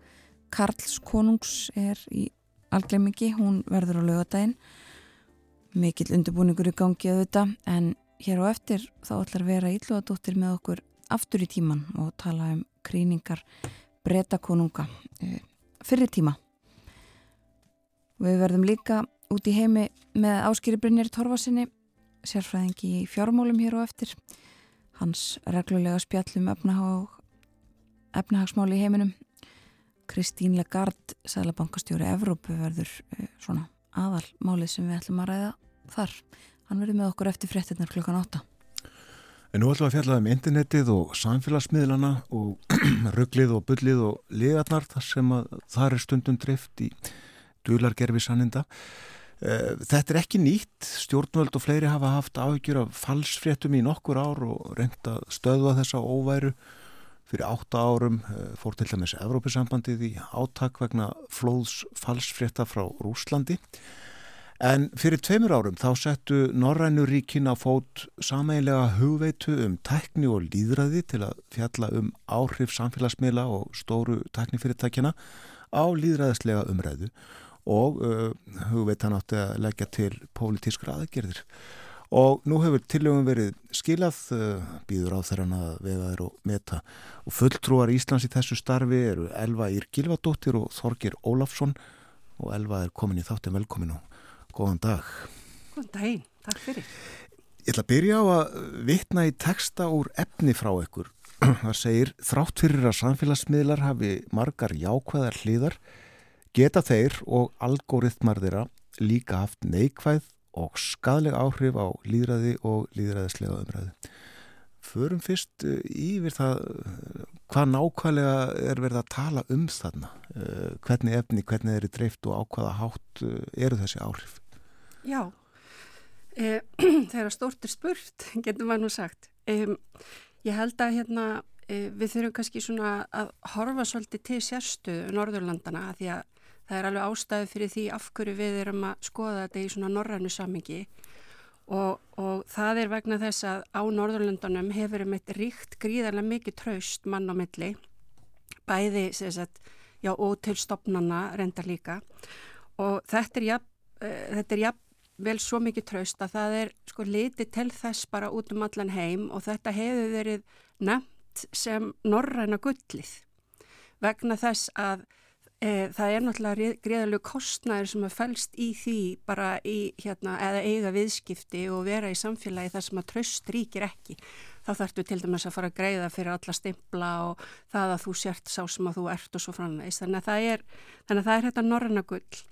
Karls konungs er í algleimingi, hún verður á lögadaginn mikill undirbúningur í gangi auðvitað en hér á eftir þá ætlar vera ílluðadóttir með okkur aftur í tíman og tala um kríningar breytakonunga e, fyrir tíma. Við verðum líka út í heimi með áskýri Brynjar Torfasinni, sérfræðingi í fjármálum hér á eftir. Hans reglulega spjallum efnahagsmáli í heiminum. Kristín Legard, sælabankastjóri Evrópu verður e, svona aðal málið sem við ætlum að ræða þar. Hann verður með okkur eftir fréttinnar klukkan 8. En nú ætlum við að fjalla um internetið og samfélagsmiðlana og [clears throat] rugglið og bullið og liðarnar þar sem að það er stundum drift í dulargerfi sanninda. Eh, þetta er ekki nýtt, stjórnvöld og fleiri hafa haft áhyggjur af falsfréttum í nokkur ár og reynda stöðva þessa óværu. Fyrir átta árum eh, fór til dæmis Evrópisambandið í áttak vegna flóðs falsfrétta frá Rúslandi. En fyrir tveimur árum þá settu Norrænu ríkin að fót sameilega hugveitu um tækni og líðræði til að fjalla um áhrif samfélagsmiðla og stóru tæknifyrirtækjana á líðræðislega umræðu og uh, hugveitan átti að leggja til pólitískra aðgerðir. Og nú hefur tillögum verið skilað, uh, býður á þeirra að vega þeir og meta. Og fulltrúar Íslands í þessu starfi eru Elva Ír Gilvadóttir og Þorgir Ólafsson og Elva er komin í þáttum velkominu. Góðan dag. Góðan daginn, takk fyrir. Ég ætla að byrja á að vitna í texta úr efni frá ykkur. [clears throat] Það segir, þrátt fyrir að samfélagsmiðlar hafi margar jákvæðar hlýðar, geta þeir og algoritmar þeirra líka haft neikvæð og skadleg áhrif á líðræði og líðræðislega umræðu. Förum fyrst eh, yfir það eh, hvað nákvæmlega er verið að tala um þarna. Eh, hvernig efni, hvernig er þið dreift og á hvaða hátt eru þessi áhrif? Já, e, [clears throat] þegar stórt er spurt, [laughs] getur maður nú sagt. E, ég held að hérna, e, við þurfum kannski svona að horfa svolítið til sérstuðu Norðurlandana því að það er alveg ástæðu fyrir því af hverju við erum að skoða þetta í svona norrannu samingi og, og það er vegna þess að á Norðurlandunum hefur um eitt ríkt gríðarlega mikið traust mann á milli, bæði sagt, já, og til stopnana reyndar líka. Og þetta er jafn, þetta er jafn vel svo mikið traust að það er sko litið til þess bara út um allan heim og þetta hefur verið nefnt sem norræna gullið vegna þess að e, það er náttúrulega greiðalegu kostnæður sem er fælst í því bara í hérna eða eiga viðskipti og vera í samfélagi þar sem að traust ríkir ekki. Þá þarftu til dæmis að fara að greiða fyrir alla stimpla og það að þú sért sá sem að þú ert og svo framvegs. Þannig að það er, að það er þetta norræna gull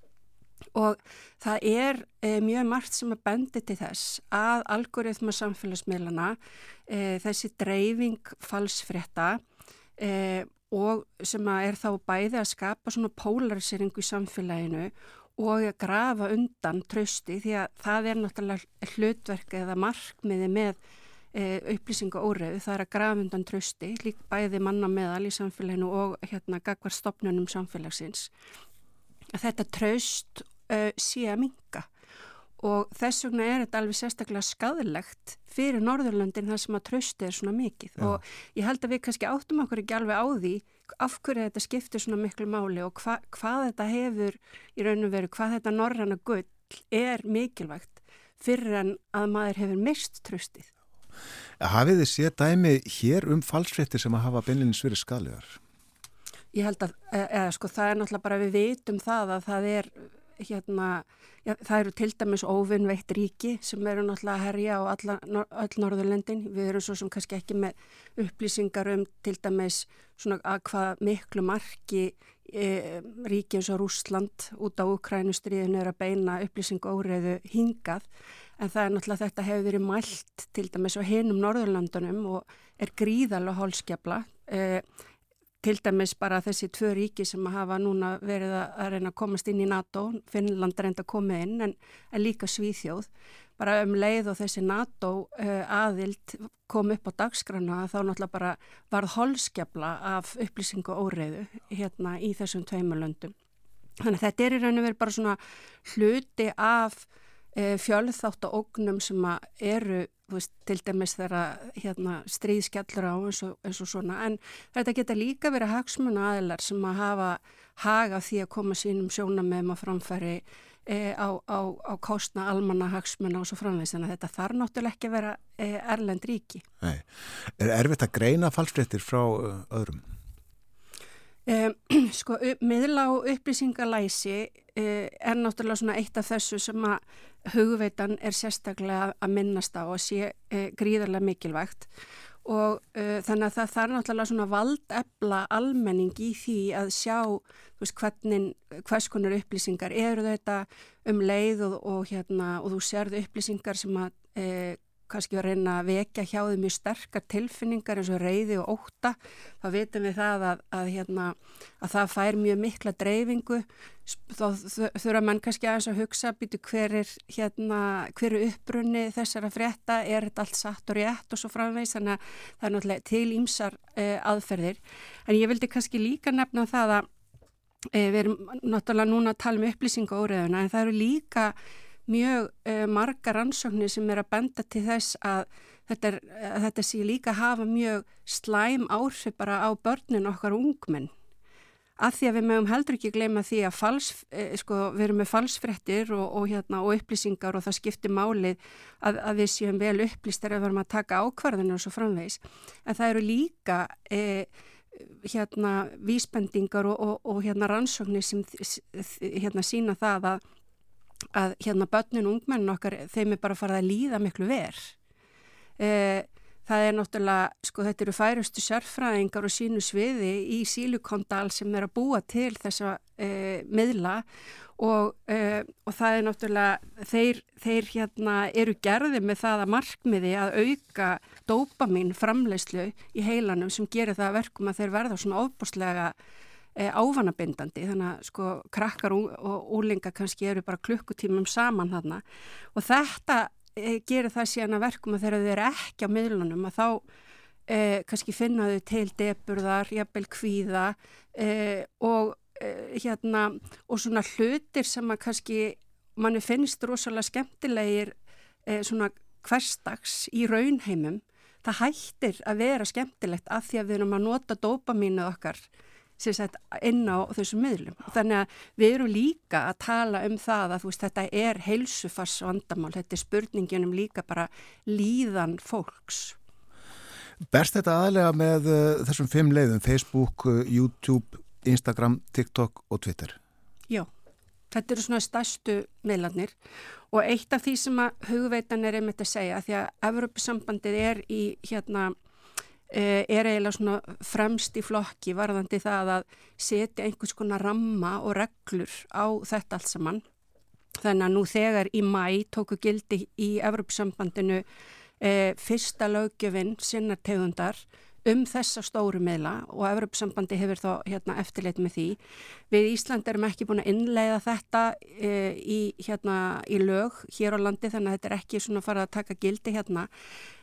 og það er e, mjög margt sem að bendi til þess að algoritma samfélagsmiðlana e, þessi dreifing falsfrétta e, og sem er þá bæði að skapa svona polariseringu í samfélaginu og að grafa undan trösti því að það er náttúrulega hlutverk eða markmiði með upplýsingu óreðu, það er að grafa undan trösti, lík bæði manna meðal í samfélaginu og hérna gagvar stopnunum samfélagsins. Þetta tröst uh, sé að minga og þess vegna er þetta alveg sérstaklega skadilegt fyrir Norðurlöndin þar sem að trösti er svona mikið Já. og ég held að við kannski áttum okkur ekki alveg á því af hverju þetta skiptir svona miklu máli og hva, hvað þetta hefur í raun og veru, hvað þetta norranna gull er mikilvægt fyrir en að maður hefur mist tröstið. Hafið þið séð dæmi hér um falsfrettir sem að hafa beinlinni sveri skadlegar? Ég held að, e, eða sko það er náttúrulega bara við vitum það að það er hérna, já, það eru til dæmis óvinnveitt ríki sem eru náttúrulega að herja á alla, öll Norðurlendin. Við erum svo sem kannski ekki með upplýsingar um til dæmis svona að hvað miklu marki e, ríki eins og Rúsland út á Ukrænustriðinu er að beina upplýsingu óreiðu hingað en það er náttúrulega þetta hefur verið mælt til dæmis á hinum Norðurlandunum og er gríðalega hálskjabla. E, til dæmis bara þessi tvö ríki sem hafa núna verið að reyna að komast inn í NATO, Finnland reynda að koma inn en, en líka Svíþjóð bara um leið og þessi NATO uh, aðild kom upp á dagskrana þá náttúrulega bara varð holskjabla af upplýsingu óreiðu hérna í þessum tveimurlöndum. Þannig að þetta er í raun og verið bara svona hluti af uh, fjölþátt og ógnum sem eru veist, til dæmis þegar hérna, stríðskjallur á eins og, eins og svona en þetta geta líka verið hagsmuna aðilar sem að hafa haga því að koma sínum sjónamöðum að framfæri e, á, á, á kostna almanna hagsmuna og svo framvegs en þetta þarf náttúrulega ekki að vera e, erlend ríki. Nei. Er erfitt að greina falsfréttir frá öðrum? Um, [clears throat] sko, miðla og upplýsingalæsi er náttúrulega svona eitt af þessu sem að hugveitan er sérstaklega að minnast á og sé uh, gríðarlega mikilvægt. Og uh, þannig að það þarf náttúrulega svona valdefla almenning í því að sjá veist, hvernig, hvers konar upplýsingar eru þetta um leið og, og, hérna, og þú sérðu upplýsingar sem að kannski að reyna að vekja hjá þau mjög sterkar tilfinningar eins og reyði og óta þá vitum við það að, að, hérna, að það fær mjög mikla dreifingu. Þá þurfa mann kannski aðeins að hugsa býtu hver er hérna, hver er uppbrunni þessara frétta? Er þetta allt satt og rétt og svo framvegs þannig að það er náttúrulega til ímsar eh, aðferðir. En ég vildi kannski líka nefna það að eh, við erum náttúrulega núna að tala um upplýsingu óreðuna en það eru líka mjög uh, margar ansóknir sem er að benda til þess að þetta, er, að þetta sé líka hafa mjög slæm áhrif bara á börnin okkar ungmenn. Af því að við mögum heldur ekki gleyma því að fals, eh, sko, við erum með falsfrettir og, og, hérna, og upplýsingar og það skiptir málið að, að við séum vel upplýstar ef við erum að taka ákvarðinu og svo framvegs. En það eru líka eh, hérna, vísbendingar og, og hérna, rannsóknir sem hérna, sína það að að hérna börnin og ungmennin okkar þeim er bara farið að líða miklu ver e, það er náttúrulega sko þetta eru færustu sérfræðingar og sínu sviði í sílukondal sem er að búa til þessa e, miðla og, e, og það er náttúrulega þeir, þeir hérna eru gerði með það að markmiði að auka dópamin framleyslu í heilanum sem gerir það verkum að þeir verða svona ofbúslega e, ávanabindandi. Þannig að sko krakkar og, og úlinga kannski eru bara klukkutímum saman þarna. Og þetta e, gerir það síðan að verkum að þegar þau eru ekki á miðlunum að þá e, kannski finnaðu til deburðar, jafnvel kvíða og hérna og svona hlutir sem að kannski manni finnst rosalega skemmtilegir svona hverstags í raunheimum það hættir að vera skemmtilegt af því að við erum að nota dopamínu okkar sagt, inn á þessum miðlum. Þannig að við erum líka að tala um það að veist, þetta er heilsufars vandamál, þetta er spurningin um líka bara líðan fólks. Berst þetta aðlega með uh, þessum fimm leiðum, Facebook, uh, YouTube, Instagram, TikTok og Twitter? Já, þetta eru svona stærstu miðlarnir og eitt af því sem að hugveitan er einmitt að segja því að Evropasambandið er í hérna er eiginlega svona fremst í flokki varðandi það að setja einhvers konar ramma og reglur á þetta allt saman. Þannig að nú þegar í mæ tóku gildi í Evropasambandinu e, fyrsta lögjöfinn sinnar tegundar um þessa stóru meila og Evropasambandi hefur þá hérna, eftirleit með því. Við Ísland erum ekki búin að innleiða þetta e, í, hérna, í lög hér á landi þannig að þetta er ekki svona farið að taka gildi hérna.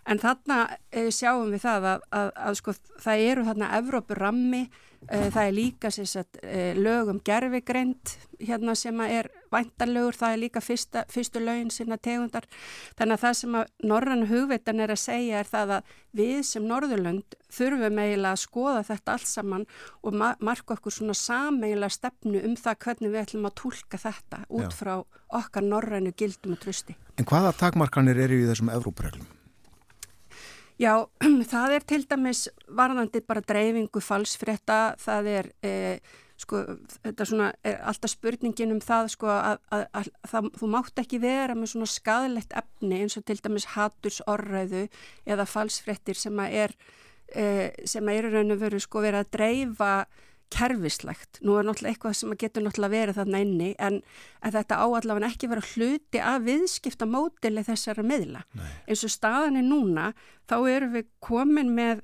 En þarna e, sjáum við það að, að, að sko, það eru þarna Evrópurammi, e, það er líka sagt, e, lög um gerfigreind hérna, sem er væntanlegur, það er líka fyrsta, fyrstu lögin sinna tegundar. Þannig að það sem að norrannu hugveitan er að segja er það að við sem Norðurlund þurfum eiginlega að skoða þetta allt saman og ma marka okkur svona sameiginlega stefnu um það hvernig við ætlum að tólka þetta út frá okkar norrannu gildum og trusti. En hvaða takmarkanir eru í þessum Evrópreglum? Já, [clears throat] það er til dæmis varðandi bara dreifingu falsfrétta, það er, e, sko, þetta svona, er alltaf spurningin um það, sko, að, að, að, að þú mátt ekki vera með svona skadalegt efni eins og til dæmis hattursorræðu eða falsfréttir sem að er, e, sem að eru raun og veru, sko, verið að dreifa kerfislegt. Nú er náttúrulega eitthvað sem getur náttúrulega verið þarna inni en, þetta áallavega ekki vera hluti af viðskipta mótili þessara miðla. Nei. Eins og staðan er núna þá erum við komin með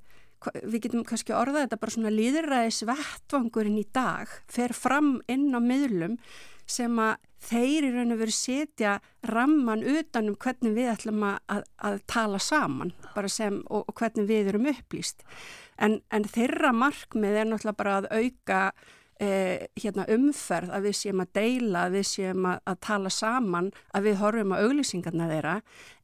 við getum kannski orðað þetta bara svona líðræðis vettvangurinn í dag fer fram inn á miðlum sem að þeir í raun og veru setja ramman utanum hvernig við ætlum að, að, tala saman sem, og, og hvernig við erum upplýst. En, en þeirra markmið er náttúrulega bara að auka eh, hérna, umferð að við séum að deila, að við séum að, að tala saman, að við horfum á auglýsingarna þeirra.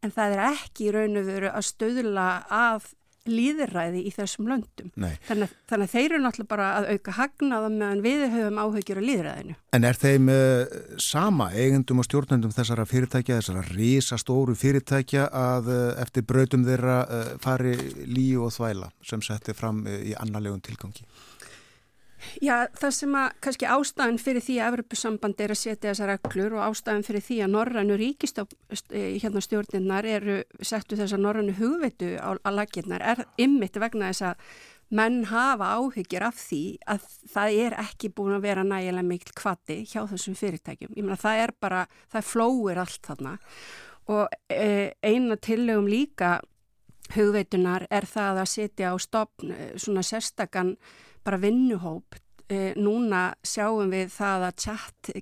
En það er ekki í raun og veru að stöðla að líðræði í þessum löndum. Þannig, þannig að þeir eru náttúrulega bara að auka hagnaða meðan við höfum áhugjur á líðræðinu. En er þeim uh, sama eigendum og stjórnendum þessara fyrirtækja, þessara risastóru fyrirtækja að uh, eftir brautum þeirra uh, fari líu og þvæla sem setti fram í annarlegun tilgangi? Já, það sem að kannski ástæðan fyrir því að Evropasambandi er að setja þessar reglur og ástæðan fyrir því að norrannu ríkistjórninnar eru settu þessar norrannu hugveitu á, á laginnar er ymmit vegna þess að menn hafa áhyggjur af því að það er ekki búin að vera nægilega mikil kvati hjá þessum fyrirtækjum. Ég meina það er bara, það flóir allt þarna og e, eina tillögum líka hugveitunar er það að setja á stopn e, svona sérstakann bara vinnuhóp. E, núna sjáum við það að chat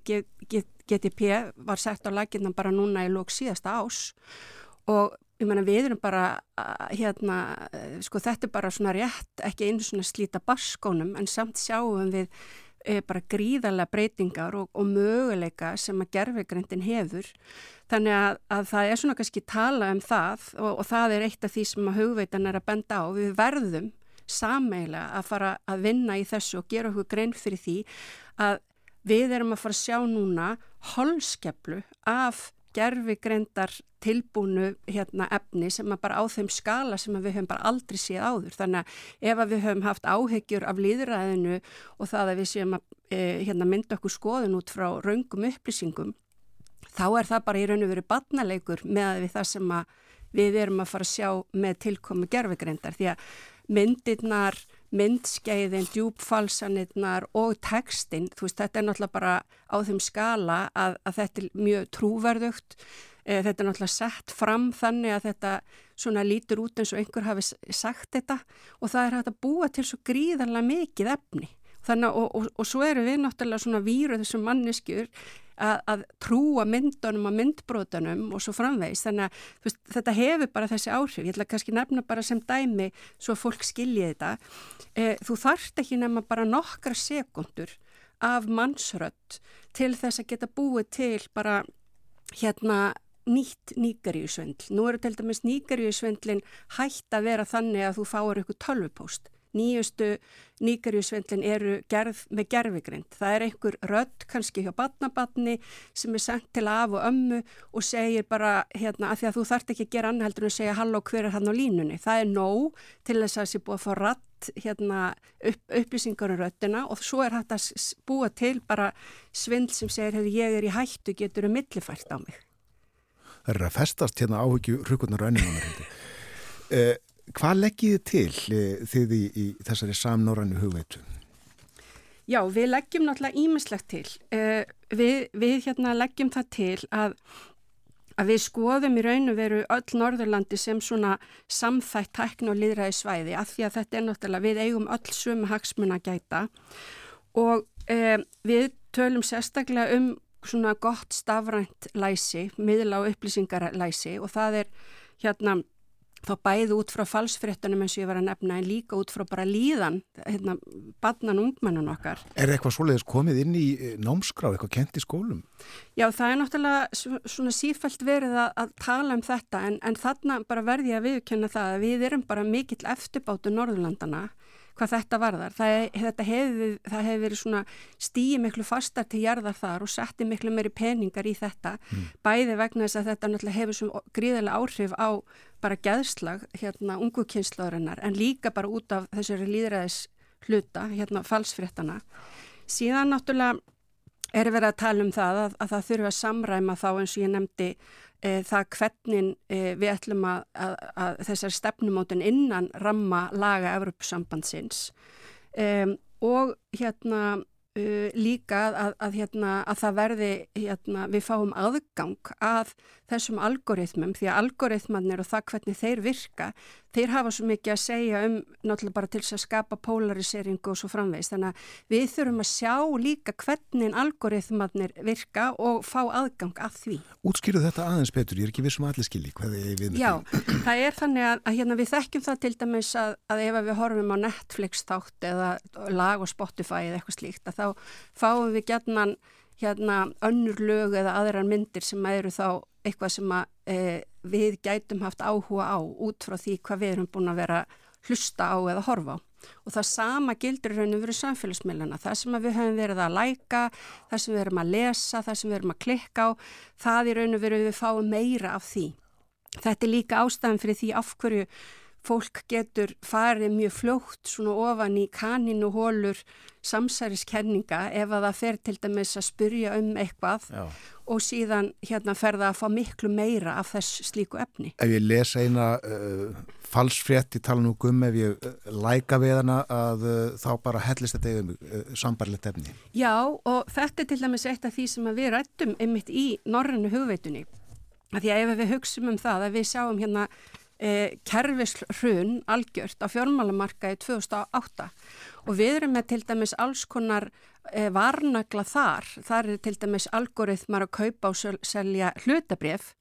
GTP var sett á laginna bara núna í lók síðasta ás og ég menna við erum bara hérna, e, sko þetta er bara svona rétt, ekki einu svona slíta barskónum en samt sjáum við e, bara gríðarlega breytingar og, og möguleika sem að gerfegrindin hefur þannig að, að það er svona kannski tala um það og, og það er eitt af því sem að hugveitan er að benda á, við verðum sameila að fara að vinna í þessu og gera okkur grein fyrir því að við erum að fara að sjá núna holskeplu af gerfi greindar tilbúnu hérna, efni sem að bara á þeim skala sem við höfum bara aldrei séð áður. Þannig að ef að við höfum haft áhegjur af líðræðinu og það að við séum að e, hérna, mynda okkur skoðun út frá raungum upplýsingum, þá er það bara í raun og veru batnaleikur með það sem við erum að fara að sjá með tilkomu gerfi greindar. Því að myndirnar, myndskeiðin, djúbfalsanirnar og textin, þú veist, þetta er náttúrulega bara á þeim skala að, að þetta er mjög trúverðugt, e, þetta er náttúrulega sett fram þannig að þetta svona lítur út eins og einhver hafi sagt þetta og það er hægt að búa til svo gríðarlega mikið efni. Þannig, og, og, og svo eru við náttúrulega svona víruð þessum manneskjur að, að trúa myndunum og myndbrótunum og svo framvegs. Þannig að veist, þetta hefur bara þessi áhrif. Ég ætla kannski nefna bara sem dæmi svo fólk skilji þetta. E, þú þarft ekki nefna bara nokkra sekundur af mannsrött til þess að geta búið til bara hérna nýtt nýgaríusvendl. Nú eru til dæmis nýgaríusvendlin hægt að vera þannig að þú fáur ykkur tölvupóst nýjustu nýgarjusvendlin eru gerð með gerfigrind. Það er einhver rödd kannski hjá batnabatni sem er sendt til af og ömmu og segir bara hérna að því að þú þart ekki að gera annað heldur en segja halló hver er hann á línunni. Það er nóg til þess að það sé búið að fá rætt hérna upp, upplýsingar um röddina og svo er hægt að búa til bara svindl sem segir hefur ég er í hættu getur um millifært á mig. Það er að festast hérna áhugju enningunar. Eh, Hvað leggjið til eh, þið í, í þessari samnorrannu hugveitu? Já, við leggjum náttúrulega ímislegt til. Uh, við, við hérna leggjum það til að, að við skoðum í raun og veru öll Norðurlandi sem svona samþætt tækn og liðræði svæði af því að þetta er náttúrulega, við eigum öll sumu hagsmun að gæta og uh, við tölum sérstaklega um svona gott stafrænt læsi, miðla og upplýsingarlæsi og það er hérna þá bæði út frá falsfréttunum eins og ég var að nefna en líka út frá bara líðan hérna, badnan ungmennun okkar Er eitthvað svoleiðis komið inn í eh, námskrá, eitthvað kent í skólum? Já, það er náttúrulega svona sífælt verið að, að tala um þetta en, en þarna bara verði ég að viðkjöna það að við erum bara mikill eftirbátu Norðurlandana hvað þetta varðar. Það, þetta hefur, hefur verið svona stíi miklu fastar til jarðar þar og setti miklu meiri peningar í þetta, mm. bæði vegna þess að þetta náttúrulega hefur svo gríðilega áhrif á bara gæðslag hérna ungu kynslaðurinnar en líka bara út af þessari líðræðis hluta, hérna falsfréttana. Síðan náttúrulega er verið að tala um það að, að það þurfa að samræma þá eins og ég nefndi það hvernig e, við ætlum að, að, að þessar stefnumótin innan ramma laga Evropasambandsins e, og hérna Uh, líka að, að, hérna, að það verði, hérna, við fáum aðgang að þessum algoritmum því að algoritmannir og það hvernig þeir virka, þeir hafa svo mikið að segja um náttúrulega bara til að skapa polariseringu og svo framvegs þannig að við þurfum að sjá líka hvernig algoritmannir virka og fá aðgang að því. Útskýru þetta aðeins betur, ég er ekki vissum allir skilji hvað þið við Já, það er þannig að, að hérna, við þekkjum það til dæmis að, að ef við horfum á Netflix þátt eða lag og Spotify eða eitthvað slíkt að þá fáum við gætnan hérna önnur lög eða aðrar myndir sem eru þá eitthvað sem að, e, við gætum haft áhuga á út frá því hvað við erum búin að vera hlusta á eða horfa á. Og það sama gildur raun og veru samfélagsmiðluna. Það sem við höfum verið að læka, það sem við erum að lesa, það sem við erum að klikka á, það í raun og veru við fáum meira af því. Þetta er líka ástæðan fyrir því af hverju fólk getur farið mjög fljótt svona ofan í kaninu hólur samsæriskenninga ef að það fer til dæmis að spurja um eitthvað Já. og síðan hérna ferða að fá miklu meira af þess slíku efni. Ef ég les eina uh, falsfrétt í talan og gum ef ég uh, læka við hana að uh, þá bara hellist þetta yfir uh, sambarlegt efni. Já og þetta er til dæmis eitt af því sem við rættum einmitt í norrannu hugveitunni. Því að ef við hugsim um það að við sjáum hérna eh, kerfishrun algjört á fjármálamarkaði 2008 og við erum með til dæmis alls konar eh, varnagla þar, þar er til dæmis algoritmar að kaupa og selja hlutabref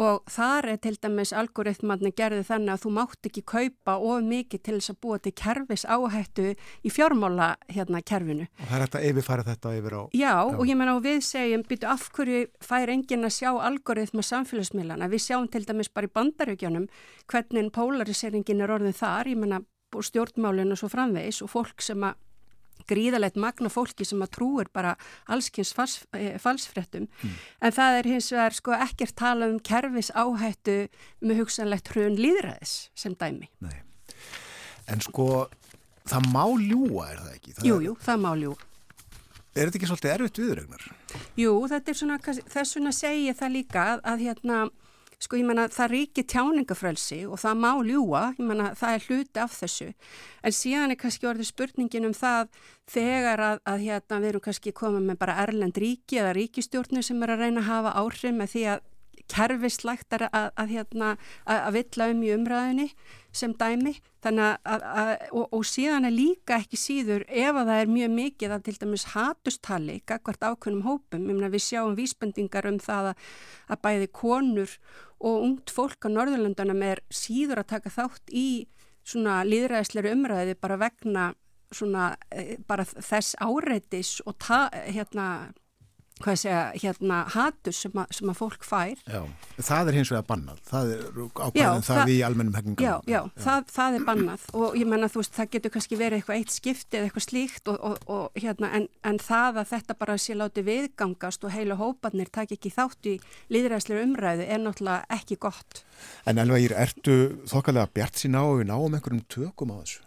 og þar er til dæmis algoritmarni gerði þannig að þú mátt ekki kaupa of mikið til þess að búa til kerfis áhættu í fjármála hérna kerfinu. Og það er þetta yfirfæra þetta yfir á... Já, já. og ég menna og við segjum, býtu af hverju fær enginn að sjá algoritma samfélagsmiðlana, við sjáum til dæmis bara í bandarökjunum hvernig polariseringen er orðin þar, ég menna stjórnmálinu svo framvegs og fólk sem að gríðalegt magna fólki sem að trúir bara allskynns fals, eh, falsfrettum mm. en það er hins vegar sko ekkert tala um kervis áhættu með hugsanlegt hrun líðræðis sem dæmi. Nei. En sko það má ljúa er það ekki? Það jú, jú, það má ljúa. Er þetta ekki svolítið erfitt viðrögnar? Jú, þetta er svona, þess vegna segja það líka að, að hérna sko ég menna það ríkir tjáningafrelsi og það má ljúa, ég menna það er hluti af þessu, en síðan er kannski orðið spurningin um það þegar að, að hérna við erum kannski komið með bara Erlend ríki eða ríkistjórnir sem er að reyna að hafa áhrif með því að kerfislægt að, að, að, hérna, að villa um í umræðinni sem dæmi. Og, og síðan er líka ekki síður ef að það er mjög mikið að til dæmis hatustali, gagvart ákveðnum hópum, ég meina við sjáum vísbendingar um það að bæði konur og ungt fólk á Norðurlöndanum er síður að taka þátt í svona líðræðisleiri umræði bara vegna svona eh, bara þess áreitis og ta, hérna hvað segja, hérna hatur sem, a, sem að fólk fær. Já, það er hins vegar bannað, það er ákvæðan það, það í almennum hengingum. Já, já, já. Það, það er bannað og ég menna þú veist, það getur kannski verið eitthvað eitt skipti eða eitthvað slíkt og, og, og hérna, en, en það að þetta bara sé láti viðgangast og heila hópanir takk ekki þátt í líðræðslega umræðu er náttúrulega ekki gott. En alveg, ertu þokkalega bjart sín á og við náum einhverjum tökum á þessu?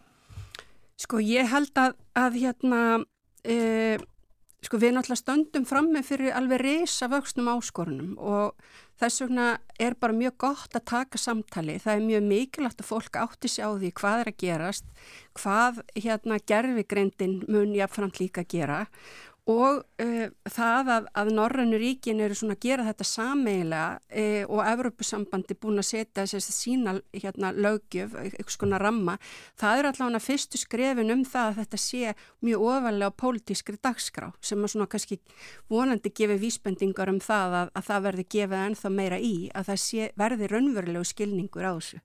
Sko, ég held að, að hérna, e, Sko við náttúrulega stöndum fram með fyrir alveg reysa vöxnum áskorunum og þess vegna er bara mjög gott að taka samtali. Það er mjög mikilvægt að fólk átti sig á því hvað er að gerast, hvað hérna gerfigreindin mun jáfnframt líka að gera og uh, það að, að Norrannu ríkin eru svona að gera þetta sameigilega uh, og Evrópusambandi búin að setja þessi sína hérna lögjöf, eitthvað svona ramma það er allavega fyrstu skrefin um það að þetta sé mjög ofalega á pólitískri dagskrá sem að svona kannski vonandi gefi vísbendingar um það að, að það verði gefið ennþá meira í að það sé, verði raunverulegu skilningur á þessu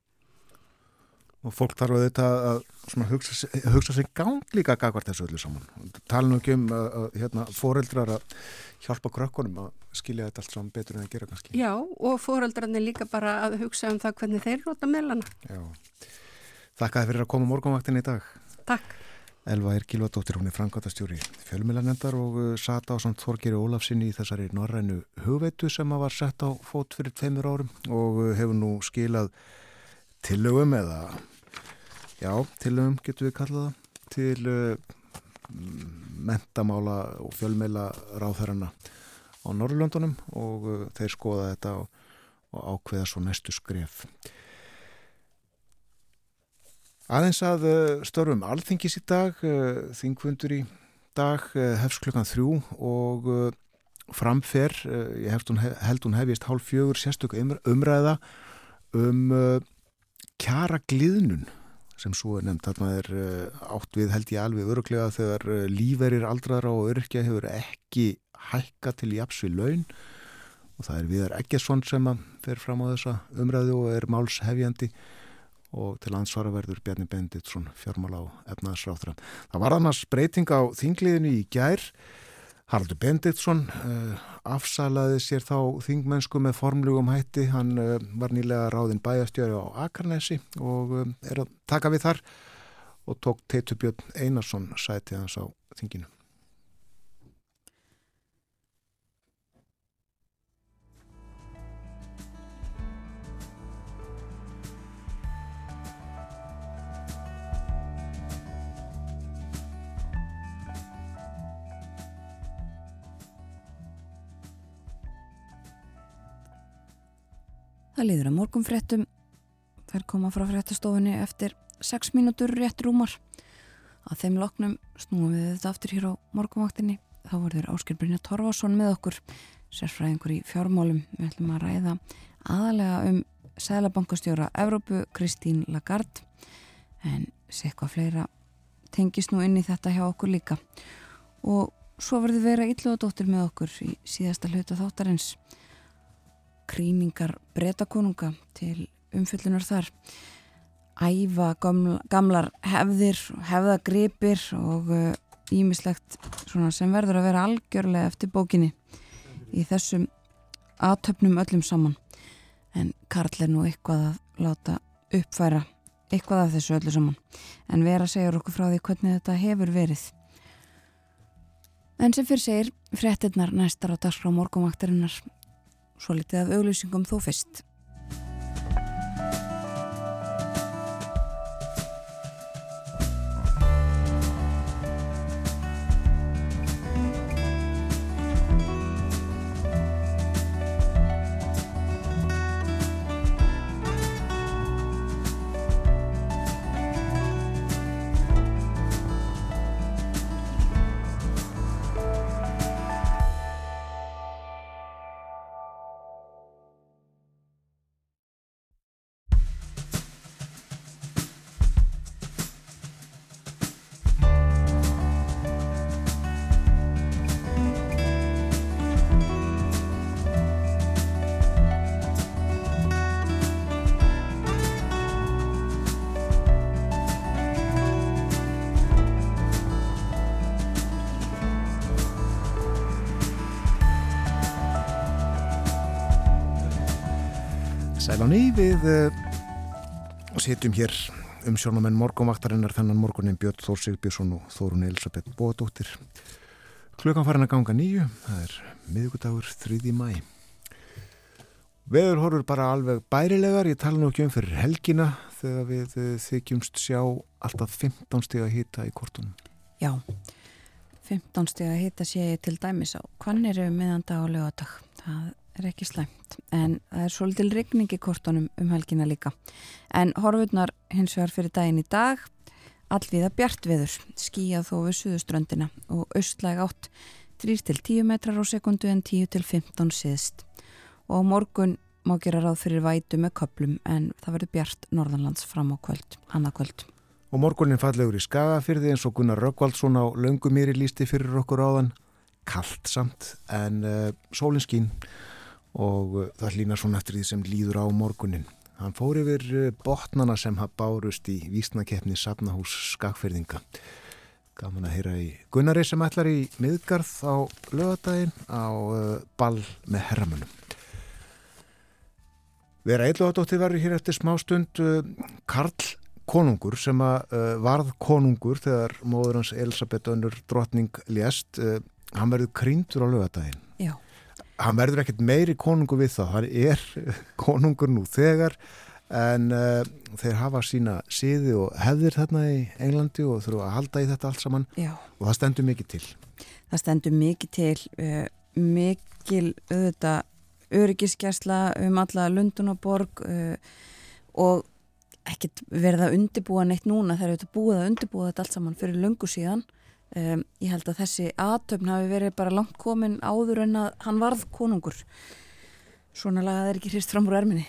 og fólk þarf að þetta að hugsa, hugsa sig gang líka gagvart þessu öllu saman. Tala nú ekki um að, að hérna, foreldrar að hjálpa krökkunum að skilja þetta allt saman betur en að gera kannski. Já, og foreldrarnir líka bara að hugsa um það hvernig þeir róta meðlana. Já, þakka þið fyrir að koma morgunvaktin í dag. Takk. Elva er Gilvardóttir, hún er frangatastjóri fjölmjölanendar og uh, sata á samt Þorgeri Ólafsinni í þessari norrænu hugveitu sem að var sett á fót fyrir tveimur árum og uh, hefur nú skilað tillögum eða já, tillögum getur við kallað það. Til uh, mentamála og fjölmjöla ráþærarna á Norrlöndunum og uh, þeir skoða þetta og, og ákveða svo næstu skref. Aðeins að uh, störfum alþingis í dag, uh, þingfundur í dag, uh, hefst klukkan þrjú og framfer, ég hún, held hún hefist hálf fjögur sérstök umræða um kjara gliðnun sem svo er nefnt. Þarna er átt við held ég alveg öruglega þegar líferir aldraðra og öryrkja hefur ekki hækka til jafs við laun og það er viðar Eggesson sem fer fram á þessa umræðu og er málshefjandi og til ansvara verður Bjarni Benditsson fjármála á efnaðsráþra. Það var annars breyting á þingliðinu í gær. Haraldur Benditsson uh, afsalaði sér þá þingmennsku með formlugum hætti. Hann uh, var nýlega ráðinn bæjastjöri á Akarnesi og uh, er að taka við þar og tók Teitubjörn Einarsson sæti hans á þinginu. Það líður að morgum fréttum. Þær koma frá fréttastofunni eftir 6 mínútur rétt rúmar. Að þeim loknum snúum við þetta aftur hér á morgumvaktinni. Þá voruður Áskil Brynja Torfarsson með okkur, sérfræðingur í fjármálum. Við ætlum að ræða aðalega um Sælabankastjóra Evrópu, Kristín Lagarde. En hvað fleira tengist nú inn í þetta hjá okkur líka. Og svo verður vera ylluðadóttir með okkur í síðasta hluta þáttarins krýningar breytakonunga til umfyllunar þar. Æfa gamla, gamlar hefðir hefðagripir og ímislegt uh, sem verður að vera algjörlega eftir bókinni í þessum aðtöfnum öllum saman. En Karl er nú eitthvað að láta uppfæra eitthvað af þessu öllu saman. En vera segja okkur frá því hvernig þetta hefur verið. En sem fyrir segir fréttinnar næstar á dagskrá morgumvaktarinnar svo litið af auglýsingum þó fyrst. Sitjum hér um sjónumenn morgunvaktarinnar þennan morgunin Björn Þór Sigbjörnsson og Þórun Elisabeth Bóðdóttir klukkan farin að ganga nýju það er miðugudagur 3. mæ Veður horfur bara alveg bærilegar ég tala nú ekki um fyrir helgina þegar við uh, þykjumst sjá alltaf 15 steg að hýta í kortunum. Já 15 steg að hýta sé til dæmis á hvern eru meðan dag og lögadag það er ekki slæmt en það er svolítil regning í kortunum um helgina líka. En horfurnar hins vegar fyrir daginn í dag allviða bjartviður skíjað þó við suðuströndina og austlæg átt 3-10 metrar á sekundu en 10-15 siðst og morgun má gera ráð fyrir vætu með köplum en það verður bjart norðanlands fram á kvöld, annarkvöld Og morgunin fallegur í skagafyrði eins og Gunnar Röggvaldsson á löngumýri lísti fyrir okkur áðan. Kallt samt en uh, sólin skín og uh, það hlýnar svona eftir því sem líður á morgunin. Hann fór yfir eh, botnana sem hafa bárust í vísnakeppni Safnahús Skakferðinga. Gaman að heyra í Gunnari sem ætlar í miðgarð á lögadaginn á uh, ball með herramunum. Vera Eilóðadóttir verður hér eftir smá stund Karl Konungur sem að varð konungur þegar móður hans Elisabeth Önnur drotning lést. Hann verður krýndur á lögadaginn. Já. Hann verður ekkert meiri konungur við það. Hann er [laughs] konungur nú þegar en uh, þeir hafa sína síði og hefðir þarna í Englandi og þurfa að halda í þetta allt saman Já. og það stendur mikið til. Það stendur mikið til, uh, mikil auðvitað öryggiskersla um alla Lundunaborg uh, og ekkert verið að undibúa neitt núna þegar auðvitað búið að undibúa þetta allt saman fyrir löngu síðan. Um, ég held að þessi aðtöfn hafi verið bara langt komin áður en að hann varð konungur. Svona lagað er ekki hrist fram úr erminni.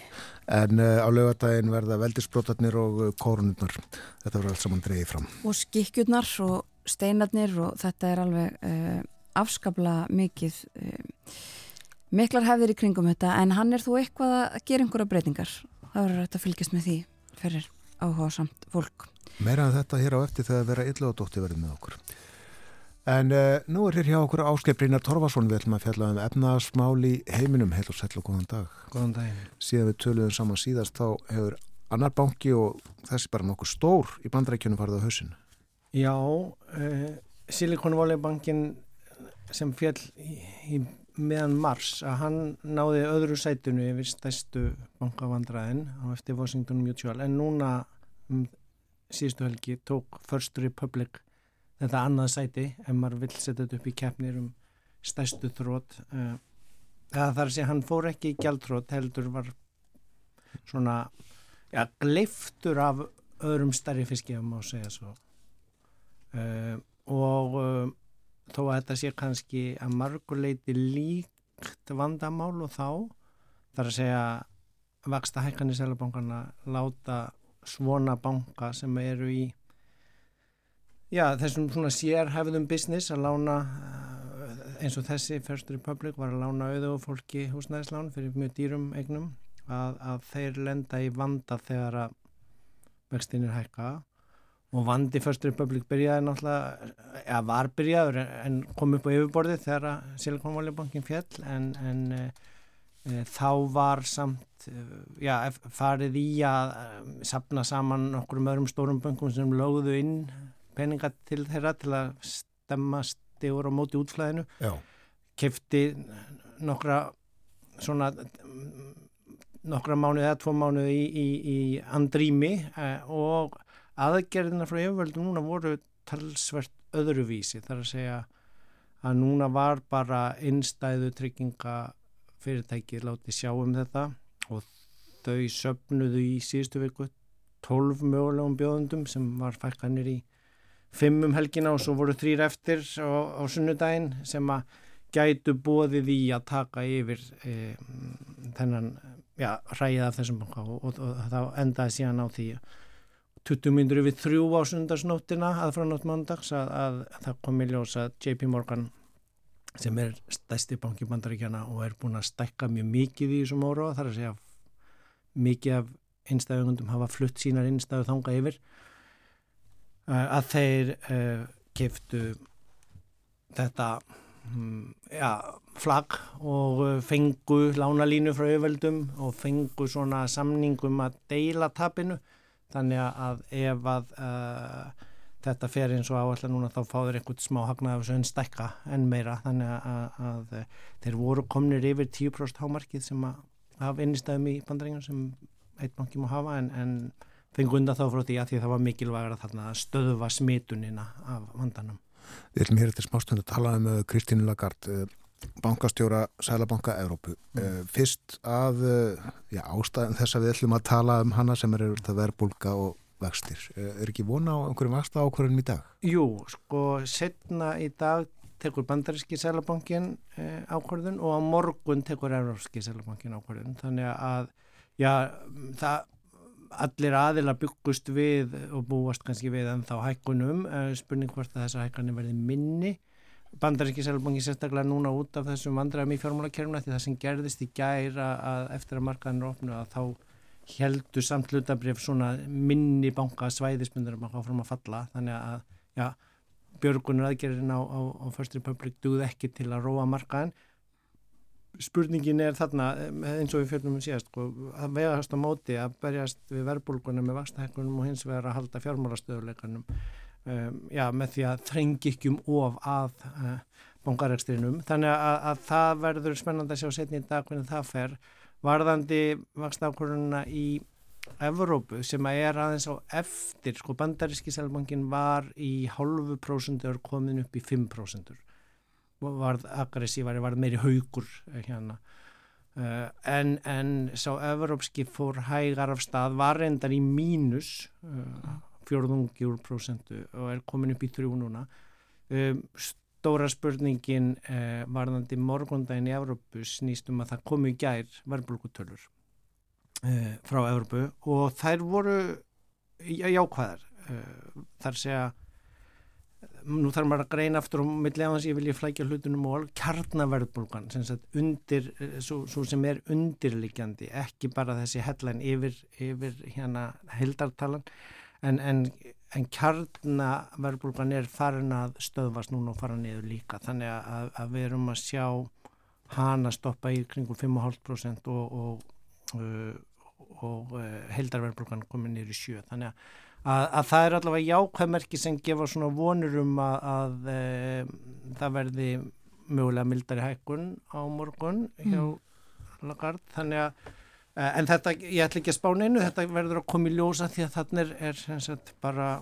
En uh, á lögadaginn verða veldisbrotarnir og uh, korunurnar. Þetta verður allt saman dreyið fram. Og skikkjurnar og steinarnir og þetta er alveg uh, afskapla mikið uh, miklar hefðir í kringum þetta en hann er þú eitthvað að gera einhverja breytingar. Það verður þetta að fylgjast með því fyrir áhuga samt fólk. Meira en þetta hér á eftir þegar vera illóðadótti verið með okkur. En uh, nú er hér hjá okkur Áskeiprinar Torfarsson við ætlum að fjalla um efnaðasmál í heiminum heil og sæll og góðan dag. Góðan daginn. Síðan við töluðum saman síðast þá hefur annar banki og þessi bara nokkuð stór í bandrækjunum farið á hausinu. Já, uh, Silicon Valley bankin sem fjall í, í meðan mars að hann náði öðru sætunu yfir stæstu bankavandræðin á eftir Washington Mutual en núna um, síðustu helgi tók First Republic þetta annað sæti ef maður vill setja þetta upp í keppnir um stæstu þrótt uh, það þarf að segja hann fór ekki í gjaldþrótt heldur var svona ja, gleiftur af öðrum starri fiski ef maður segja svo. Uh, og uh, þó að þetta sé kannski að marguleiti líkt vandamál og þá þarf að segja vaksta hækkan í selabankana láta svona banka sem eru í já, þessum svona sérhæfðum business að lána eh, eins og þessi First Republic var að lána auðu og fólki húsnæðislán fyrir mjög dýrum eignum að, að þeir lenda í vanda þegar að vextinir hækka. Og vandi First Republic byrjaði náttúrulega, eða var byrjaður en kom upp á yfirborði þegar að Silicon Valley bankin fjall en, en e, e, þá var samt e, já, farið í að sapna saman okkur um öðrum stórum bankum sem lögðu inn peninga til þeirra til að stemma stigur á móti útflæðinu. Kefti nokkra svona nokkra mánuði eða tvo mánuði í, í, í andrými eh, og aðgerðina frá yfirvöldum núna voru talsvert öðruvísi. Þar að segja að núna var bara innstæðu trygginga fyrirtæki láti sjá um þetta og þau söpnuðu í síðustu viku 12 mögulegum bjóðundum sem var fækkanir í fimm um helgina og svo voru þrýr eftir á, á sunnudaginn sem að gætu bóðið í að taka yfir e, þennan já, hræðið af þessum banka og, og, og þá endaði síðan á því 20 minnur við þrjú á sundarsnóttina aðfranótt mándags að, að, að það kom í ljós að JP Morgan sem er stæsti banki bandaríkjana og er búin að stækka mjög mikið í þessum óra þar að segja mikið af einstæðungundum hafa flutt sínar einstæðu þanga yfir að þeir uh, kiftu þetta um, ja, flagg og uh, fengu lánalínu frá auðveldum og fengu svona samningum að deila tapinu. Þannig að ef að uh, þetta fer eins og áallar núna þá fáður einhvern smá hagnað af þessu en stækka en meira. Þannig að, að, að þeir voru komnir yfir 10% hámarkið sem að hafa einnigstæðum í bandaríðum sem eitt banki má hafa en, en fengu undan þá frá því að því það var mikilvægur að þarna stöðuva smitunina af vandanum. Við ætlum hér eftir smástundu að tala um Kristínu Lagarde, bankastjóra Sælabanka Európu. Mm. Fyrst að já, ástæðan þess að við ætlum að tala um hana sem er verbulga og vextir. Er ekki vona á einhverjum vexta ákvörðunum í dag? Jú, sko setna í dag tekur bandaríski Sælabankin ákvörðun og á morgun tekur Európski Sælabankin ákvörðun. Þannig að já, það allir aðila byggust við og búast kannski við en þá hækkunum spurning hvort að þessar hækkanir verði minni. Bandaríski selbangi sérstaklega núna út af þessum vandræðum í fjármálakerfuna því það sem gerðist í gæra að eftir að markaðin er opnu að þá heldur samt hlutabrif svona minni banka svæðismundur um að fá fram að falla. Þannig að já, björgunar aðgerðin á, á, á First Republic duð ekki til að róa markaðin spurningin er þarna eins og við fjöldum um síðast sko, að vegast á móti að berjast við verbulgunum með vakstahækkunum og hins vegar að halda fjármálastöðuleikanum um, já, með því að þrengi ekki um of að uh, bankarækstrinum þannig að, að það verður spennand að sjá setni í dag hvernig það fer varðandi vakstahækkununa í Evrópu sem að er aðeins á eftir sko bandaríski selbankin var í halvu prósundur komin upp í 5% varð aggressívari, varð meiri haugur eh, hérna. Uh, en, en sá Evrópski fór hægar af stað, var reyndar í mínus uh, fjörðungjur prosentu og er komin upp í þrjú núna. Um, stóra spurningin uh, varðandi morgundaginn í Evrópu snýstum að það komi gær verðbólkutölur frá Evrópu og þær voru jákvæðar. Þar segja nú þarf maður að greina aftur og millega hans ég vilja flækja hlutunum og kjarnaverðbólgan svo, svo sem er undirlikjandi ekki bara þessi hellan yfir, yfir hérna heldartalan en, en, en kjarnaverðbólgan er farin að stöðvast núna og fara niður líka. Þannig að, að við erum að sjá hana stoppa í kringum 5,5% og, og, og, og heldarverðbólgan komið niður í sjö. Þannig að að, að það er allavega jákvæðmerki sem gefa svona vonur um að, að e, það verði mögulega mildari hækkun á morgun hjá mm. Lagarde þannig að e, en þetta, ég ætla ekki að spána einu þetta verður að koma í ljósa því að þannig er, er sagt, bara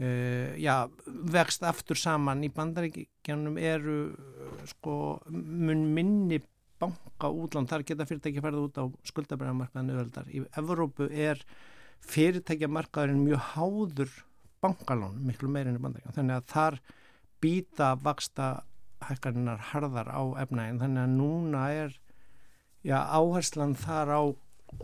Uh, já, vexst aftur saman í bandaríkjanum eru sko mun minni banka útland, þar geta fyrirtæki færða út á skuldabræðamarkaðinu öðvöldar. Í Evrópu er fyrirtækjamarkaðurinn mjög háður bankalón, miklu meirinn í bandaríkjum þannig að þar býta vaksta hækkarinnar harðar á efnægin, þannig að núna er já, áherslan þar á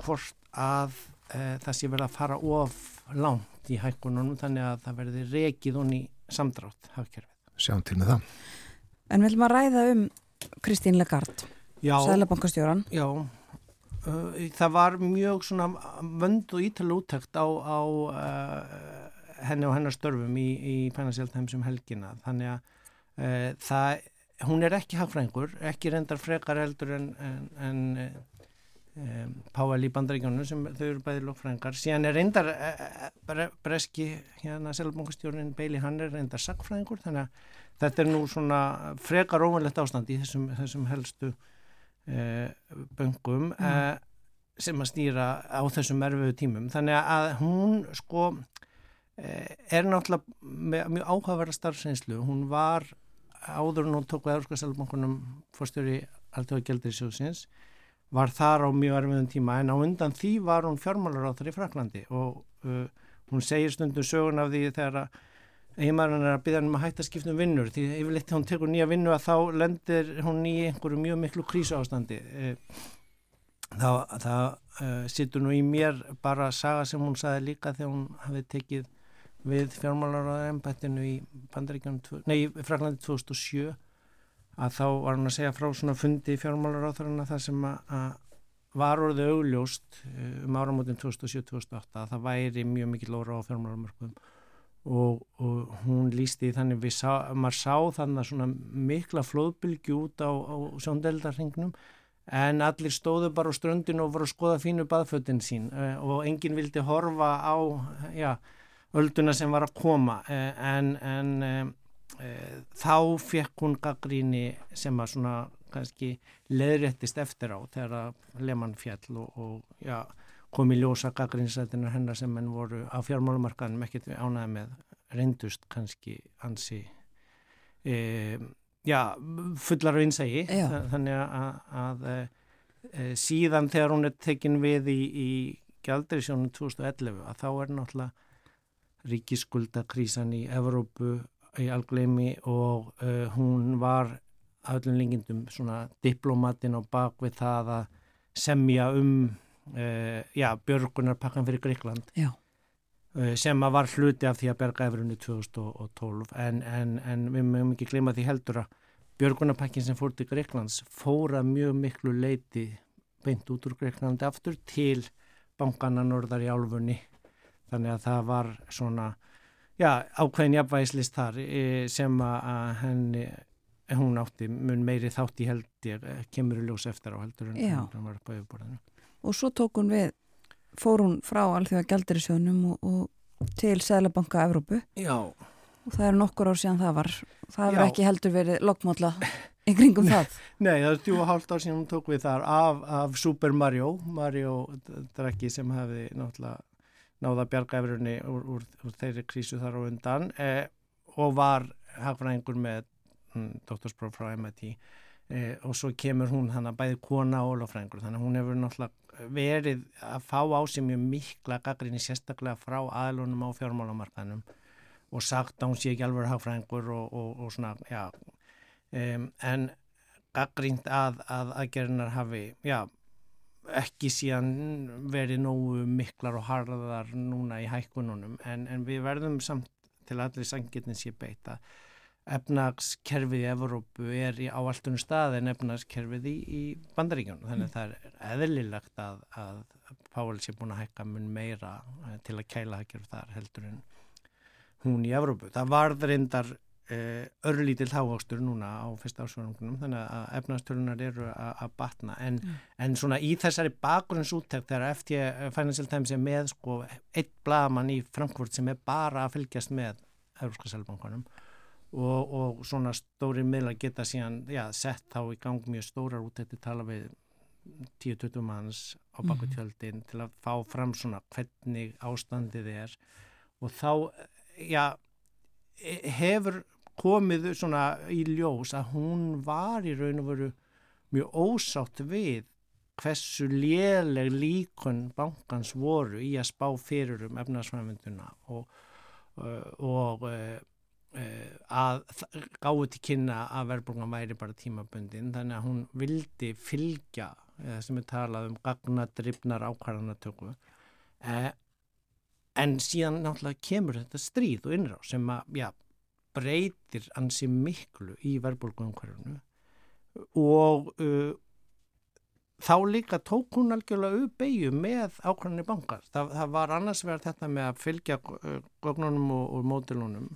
hvort að e, það sé verið að fara of langt í hækkununum, þannig að það verði rekið honni samdrátt hafkerfið. Sjáum til með það. En viljum að ræða um Kristín Legard, Sælabankastjóran. Já, Uh, það var mjög svona vönd og ítal úttækt á, á uh, henni og hennar störfum í, í Financial Times um helgina. Þannig að uh, það, hún er ekki hagfrængur, ekki reyndar frekar heldur en, en, en um, Páel í bandaríkjónu sem þau eru bæðið lókfrængar síðan er reyndar bre, breski hérna selbankastjórnin Beili hann er reyndar sagfrængur þannig að þetta er nú svona frekar óvanlegt ástand í þessum, þessum helstu Eh, böngum mm. Eh, sem að stýra á þessum erfiðu tímum. Þannig að hún sko eh, er náttúrulega með mjög áhugaverða starfseinslu hún var áður hún tók við Európska-Sælbankunum fórstjóri alltaf að gelda í sjóðsins var þar á mjög erfiðum tíma. En á undan því var hún fjármálar á þar í Fraklandi og uh, hún segir stundum sögun af því þegar að eiginmæðurinn er að byggja hann um að hætta að skipta um vinnur því yfirleitt þegar hún tekur nýja vinnu að þá lendir hún í einhverju mjög miklu krísu ástandi eh, þá, þá uh, situr nú í mér bara saga sem hún saði líka þegar hún hafi tekið við fjármálar á ennbættinu í nei, Fraklandi 2007 að þá var hún að segja frá svona fundi fjármálar á þarna það sem að, var orðið augljóst eh, um áramótin 2007-2008 að það væri mjög mikið lóra á fjármálarmörkuðum og, og hún lísti þannig við sá, maður sá þannig svona mikla flóðbylgi út á, á sjóndeldarhingnum en allir stóðu bara á ströndinu og voru að skoða fínu baðföttin sín uh, og enginn vildi horfa á já, ölduna sem var að koma uh, en, en uh, þá fekk hún gaggríni sem að svona kannski leðréttist eftir á þegar að leman fjall og, og já kom í ljósa gaggrinsætinu hennar sem henn voru á fjármálumarkaðinum ekkert við ánaði með reyndust kannski ansi e, já, fullar vinsægi þannig að, að e, e, síðan þegar hún er tekin við í, í Gjaldriðsjónum 2011 að þá er náttúrulega ríkiskuldakrísan í Evrópu í algleimi og uh, hún var að öllum lengindum svona diplomatin og bakvið það að semja um já, björgunarpakkan fyrir Gríkland já. uh, sem að var hluti af því að berga efruðinu 2012 en, en, en við mögum ekki glima því heldur að björgunarpakkin sem fór til Gríklands fóra mjög miklu leiti beint út úr Gríklandi aftur til bankana norðar í álfunni. Þannig að það var svona já, ákveðin jafnvægislist þar e, sem að henni hún átti mun meiri þátt í held ég eh, kemur í ljós eftir á heldur en hún var upp á yfirborðinu og svo tók hún við fór hún frá alþjóða gældirisjónum og, og til Sælabanka Evrópu. Já. Og það er nokkur ár síðan það var. Það hefur ekki heldur verið lokmála í kringum það. [laughs] Nei, það er tjú og hálft ár síðan hún tók við þar af, af Super Mario Mario drekki sem hefði náttúrulega náða bjargæfrunni úr, úr, úr þeirri krísu þar á undan. Eh, og var hafðræðingur með hm, doktorspróf frá MIT eh, og svo kemur hún hann að bæði kona og lofræðingur þannig að hún hefur náttúrulega verið að fá á sig mjög mikla gaggrinni sérstaklega frá aðlunum á fjármálamarkanum og sagt að hún sé ekki alveg hagfræðingur og, og, og svona, já. Um, en gaggrínt að að aðgerðinar hafi, já ekki síðan verið nógu miklar og harðar núna í hækkununum. En, en við verðum samt til allir sangirnin sé beita efnagskerfið í Evrópu er í áalltunum stað en efnagskerfið í, í bandaríkjónu þannig að það er eðlilegt að, að Páli sé búin að hækka mun meira eh, til að kæla hækjur þar heldur en hún í Evrópu. Það varð reyndar uh, örlítill hávástur núna á fyrsta ásvörungunum þannig að efnaðstölunar eru að batna en, mm. en svona í þessari bakgrunnsúttækt þegar FT Financial Times er með sko eitt blagamann í Frankfurt sem er bara að fylgjast með Európska selbankanum og, og svona stóri miðla geta síðan já, sett þá í gang mjög stórar út þetta tala við 10-20 manns á baku tjöldin mm. til að fá fram svona hvernig ástandið er og þá já, e, hefur komið svona í ljós að hún var í raun og veru mjög ósátt við hversu léleg líkun bankans voru í að spá fyrir um efnarsfæmynduna og, og að gáði til kynna að verðbólgan væri bara tímabundin þannig að hún vildi fylgja sem er talað um gagnadrifnar ákvarðanatöku en síðan náttúrulega kemur þetta stríð og innrá sem að já, breytir ansi miklu í verðbólguumhverfunu og uh, þá líka tók hún algjörlega uppeyju með ákvæmni bankar. Það, það var annars verið þetta með að fylgja uh, gögnunum og, og mótilunum.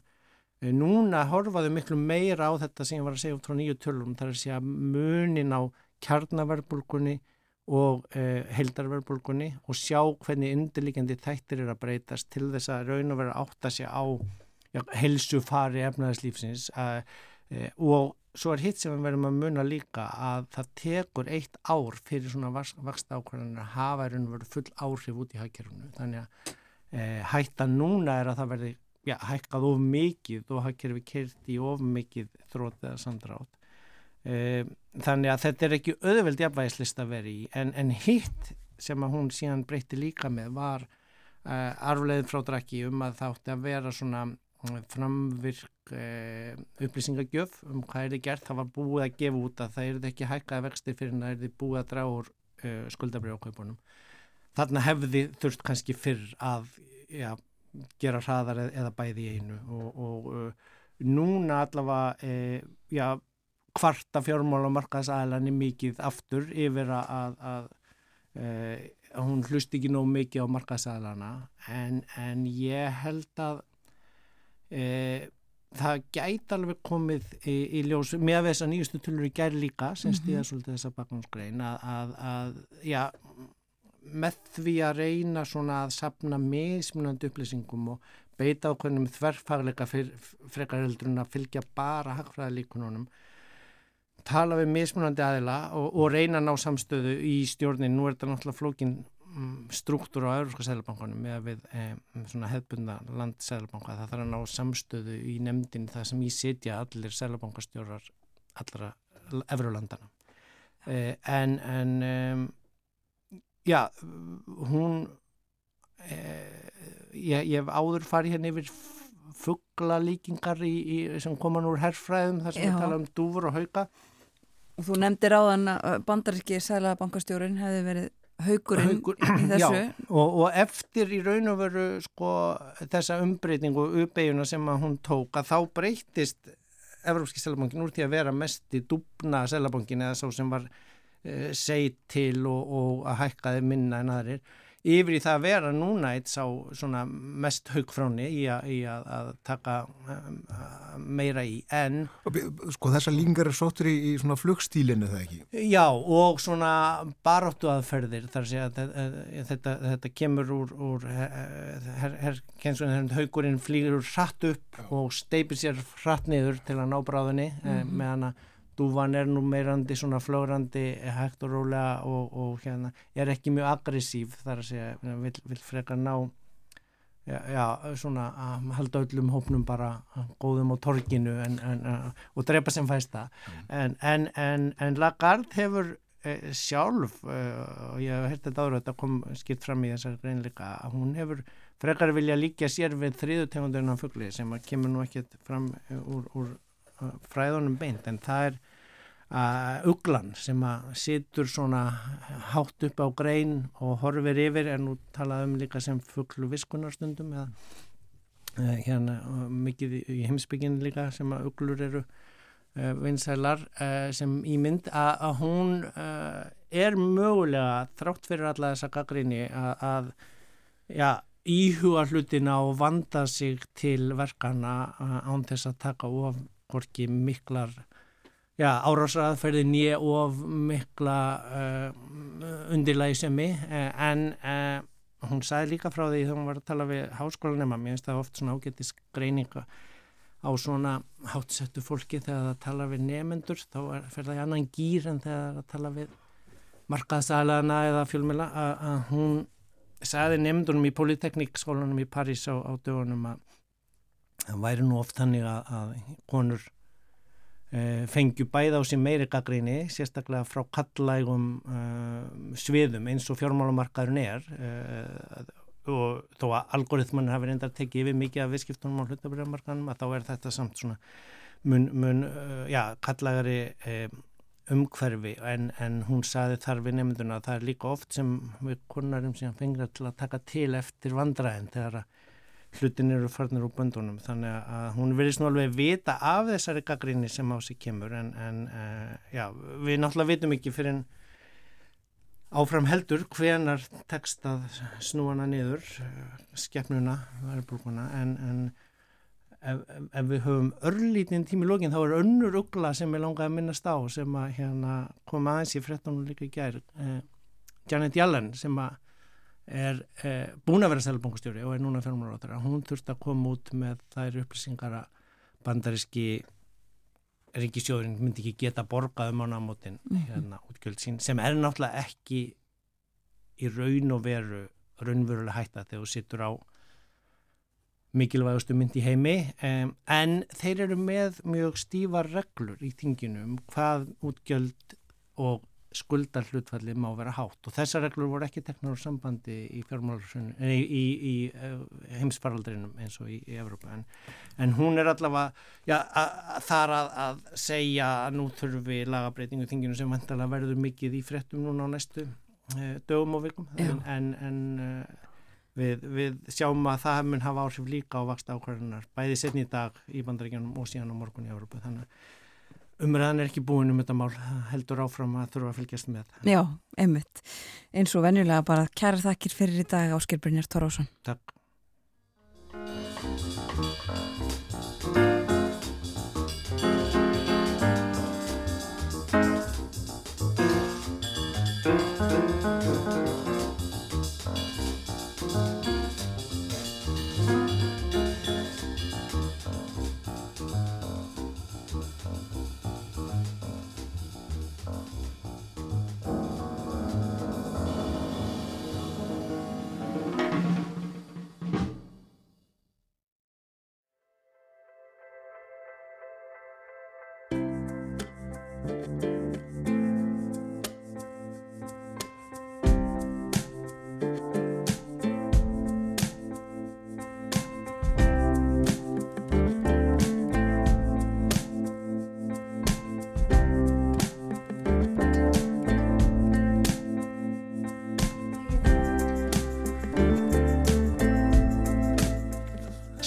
Uh, núna horfaðu miklu meira á þetta sem ég var að segja út frá nýju tölum, það er að segja munin á kjarnaverðbólgunni og eh, heldarverðbólgunni og sjá hvernig undirlíkjandi þættir er að breytast til þess að raun og vera átt að sé á já, helsufari efnaðarslífsins að, eh, og svo er hitt sem við verðum að muna líka að það tekur eitt ár fyrir svona vaksta ákvæðan að hafa raun og vera full áhrif út í hækkerfunu þannig að eh, hætta núna er að það verði já, hækkað of mikið og hækkerfi kert í of mikið þrótt eða sandrátt Eh, þannig að þetta er ekki auðveld jafnvægislist að vera í en, en hitt sem að hún síðan breytti líka með var uh, arfleginn frá drakki um að það átti að vera svona eh, framvirk uh, upplýsingagjöf um hvað er þið gert, það var búið að gefa út að það er ekki hækkaða vextir fyrir en það er þið búið að draga úr uh, skuldabrjóðkaupunum þarna hefði þurft kannski fyrr að ja, gera hraðar eða bæði í einu og, og núna allavega já kvarta fjármálamarkaðsæðalanir mikið aftur yfir að, að, að, að hún hlust ekki nóg mikið á markaðsæðalana en, en ég held að e, það gæti alveg komið í, í ljós með þess að nýjustu tölur í gær líka sem stíða mm -hmm. svolítið þessa baknámsgrein að já, með því að reyna svona að sapna mismunandi upplýsingum og beita á hvernig þverfagleika frekar heldur en að fylgja bara hagfræðalíkununum tala við mismunandi aðila og, og reyna að ná samstöðu í stjórnin. Nú er þetta náttúrulega flókin mm, struktúr á Európska Sælabankanum með að við eh, svona hefbunda landsælabanka. Það þarf að ná samstöðu í nefndin það sem í sitja allir sælabankastjórar allra Evrólandana. Eh, en en um, já, hún eh, ég, ég hef áður farið hérna yfir fuggla líkingar í, í, sem koma núr herrfræðum þar sem við tala um dúfur og hauka Og þú nefndir á þann að bandaríski sæla bankastjórin hefði verið haugurinn Haugur, í þessu. [clears throat] Já, og, og eftir í raun og veru sko þessa umbreytingu og uppeyjuna sem hún tók að þá breytist Evrópski sælabankin úr til að vera mest í dúbna sælabankin eða svo sem var e, seit til og, og að hækkaði minna en aðrir yfir í það að vera núna eitt sá svona mest haugfráni í, a, í að, að taka um, meira í en Sko þessa líkingar er sóttur í, í svona flugstílinu það ekki? Já og svona baráttu aðferðir þar sé að þetta, þetta kemur úr, úr her, her, her, haugurinn flýgur hratt upp og steipir sér hratt niður til að ná bráðinni mm -hmm. meðan að dúvan er nú meirandi svona flórandi hægt og rólega og, og hérna er ekki mjög aggressív þar að segja, vil, vil frekar ná já, já, svona að halda öllum hópnum bara góðum á torginu en, en, og drepa sem fæsta mm. en, en, Lagarde hefur eh, sjálf eh, og ég hef þetta áður þetta kom skipt fram í þessar greinleika að hún hefur frekar vilja líka sér við þriðutegundunum fuggli sem kemur nú ekkert fram úr, úr fræðunum beint en það er að uglan sem að situr svona hátt upp á grein og horfir yfir en nú talaðum líka sem fugglu viskunarstundum eða uh, hérna mikið í heimsbyggin líka sem að uglur eru uh, vinsælar uh, sem ímynd að, að hún er mögulega þrátt fyrir alla þessa gaggrinni að ja, íhuga hlutina og vanda sig til verkana án þess að taka of gorki miklar já, árásraðferði nýja of mikla uh, undirlægisemi uh, en uh, hún sagði líka frá því þegar hún var að tala við háskólanema, mér finnst það oft svona ágættis greininga á svona hátsettu fólki þegar það tala við nefendur, þá er, fer það í annan gýr en þegar það tala við markaðsælaðana eða fjölmjöla að hún sagði nefndunum í Polyteknikskólanum í París á, á dögunum að það væri nú oft þannig að, að konur fengju bæða á sér meiri gaggríni, sérstaklega frá kallægum e, sviðum eins og fjármálumarkaðurinn er e, og þó að algoritmann hafi reyndar tekið yfir mikið af viðskiptunum á hlutabriðamarkanum að þá er þetta samt svona mun, mun já, kallægari umhverfi en, en hún saði þar við nefnduna að það er líka oft sem við konarum sem fengra til að taka til eftir vandraðin þegar að hlutin eru farnir úr böndunum þannig að hún verðist nú alveg vita af þessari gaggrinni sem á sig kemur en, en uh, já, við náttúrulega vitum ekki fyrir en áfram heldur hvenar tekst að snúana niður uh, skefnuna en, en ef, ef við höfum örlítinn tími lógin þá er önnur ugla sem ég langaði að minnast á sem að hérna, koma aðeins í 13. líka í gær uh, Janet Yellen sem að er eh, búin að vera seljabankastjóri og er núna fjármálaráttara, hún þurft að koma út með þær upplýsingar að bandaríski ríkisjóðurinn myndi ekki geta borgað um á námótin -hmm. hérna útgjöld sín sem er náttúrulega ekki í raun og veru raunverulega hætta þegar þú sittur á mikilvægustu mynd í heimi um, en þeir eru með mjög stífar reglur í tinginu um hvað útgjöld og skuldar hlutfalli má vera hátt. Og þessar reglur voru ekki teknar úr sambandi í, í, í, í uh, heimsfaraldrinum eins og í Evrópa en, en hún er allavega já, a, a, þar að, að segja að nú þurfum við lagabreitingu þinginu sem vantalega verður mikið í frettum núna á næstu uh, dögum og vikum. En, en, en uh, við, við sjáum að það mun hafa áhrif líka á vaksta ákvarðunar bæði setni í dag í bandaríkjanum og síðan á morgun í Evrópa þannig að umræðan er ekki búin um þetta mál heldur áfram að þurfa að fylgjast með. Já, einmitt, eins og venjulega bara kæra þakkir fyrir í dag Ásker Brynjar Torásson Takk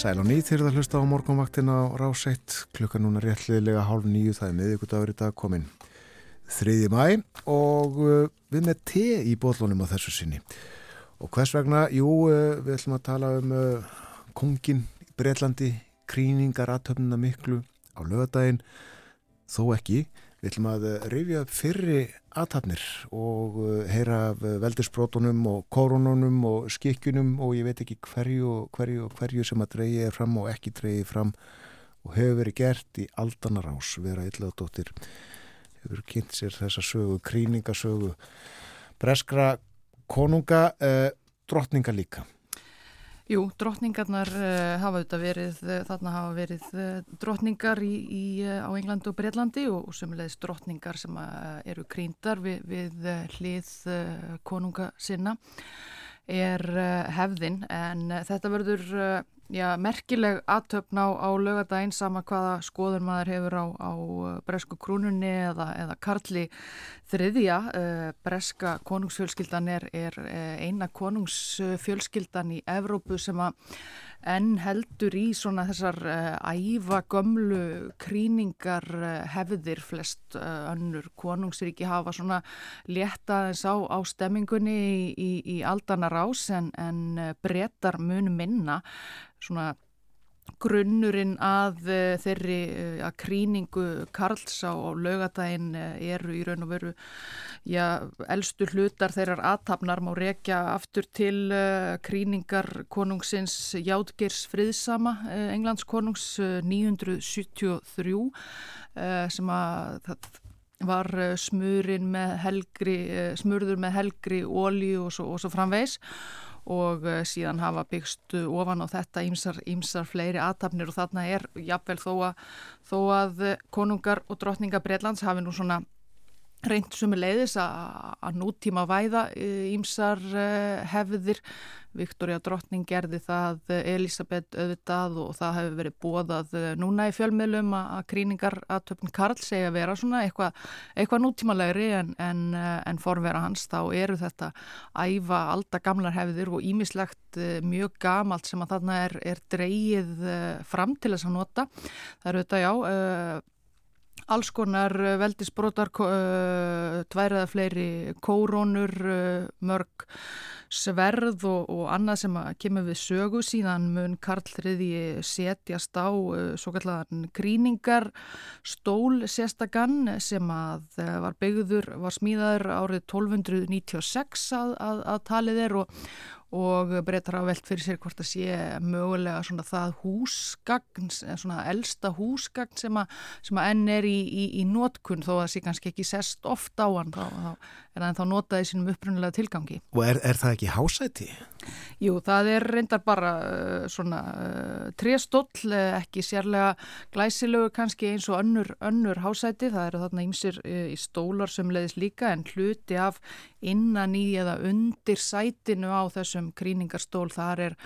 Sæl og nýð þegar það hlusta á morgunvaktina á rás 1 klukka núna réttliðilega hálf nýju það er miðugudagur í dag komin 3. mæ og uh, við með te í bóðlunum á þessu sinni Og hvers vegna? Jú, uh, við ætlum að tala um uh, kongin í Breitlandi, kríningar aðtöfnuna miklu á lögadaginn, þó ekki. Við ætlum að rifja upp fyrri aðtöfnir og uh, heyra af uh, veldisbrótunum og koronunum og skikkjunum og ég veit ekki hverju og hverju og hverju sem að dreyja fram og ekki dreyja fram og hefur verið gert í aldanarás vera illadóttir hefur kynnt sér þessa sögu, kríningasögu breskra konunga eh, drottninga líka Jú, drottningarnar uh, hafa auðvitað verið, uh, þarna hafa verið uh, drottningar í, í, á Englandi og Breitlandi og, og sömulegis drottningar sem eru kríndar við, við hlið konunga sinna er hefðin. En þetta verður já, merkileg aðtöfn á, á lögadaginn sama hvaða skoður maður hefur á, á uh, bresku krúnunni eða, eða karli þriðja. Uh, breska konungsfjölskyldan er, er uh, eina konungsfjölskyldan í Evrópu sem að en heldur í svona þessar uh, æfa gömlu kríningar uh, hefðir flest uh, önnur konungsríki hafa svona létta þess á, á stemmingunni í, í, í aldanar ás en, en brettar mun minna svona grunnurinn að uh, þeirri uh, að kríningu Karls á, á lögadaginn uh, eru í raun og veru já, elstu hlutar þeirrar aðtapnar má rekja aftur til kríningar konungsins Játgeirs friðsama Englands konungs 973 sem að það var smurður með helgri helgri ólíu og og svo framvegs og uh, síðan hafa byggst ofan á þetta ímsar, ímsar fleiri aðtapnir og þarna er jafnvel þó að, þó að konungar og drottninga Breitlands hafi nú svona reynd sumi leiðis að nútíma væða ímsar uh, hefðir Viktoria Drottning gerði það, Elisabeth auðvitað og það hefur verið bóðað núna í fjölmiðlum að kríningar að töfn Karl segja að vera svona eitthvað eitthva nútímalegri en, en, en forvera hans þá eru þetta æfa alltaf gamlar hefðir og ímislegt mjög gamalt sem að þarna er, er dreyið fram til þess að nota. Það eru þetta já, alls konar veldisbrotar, tværið af fleiri kórónur, mörg sverð og, og annað sem kemur við sögu. Síðan mun Karl III setjast á svo kallan gríningar stól sérstakann sem að var byggður, var smíðaður árið 1296 að, að, að talið er og, og breytar á velt fyrir sér hvort að sé mögulega svona það húsgagn, svona elsta húsgagn sem að, sem að enn er í, í, í nótkunn þó að það sé kannski ekki sest oft á hann þá, þá er það þá notaði sínum upprunnulega tilgangi. Og er, er það ekki hásæti? Jú, það er reyndar bara uh, svona uh, trestóll, uh, ekki sérlega glæsilegu kannski eins og önnur, önnur hásæti, það eru þarna ímsir uh, í stólar sem leiðis líka en hluti af innan í eða undir sætinu á þessum kríningarstól, þar er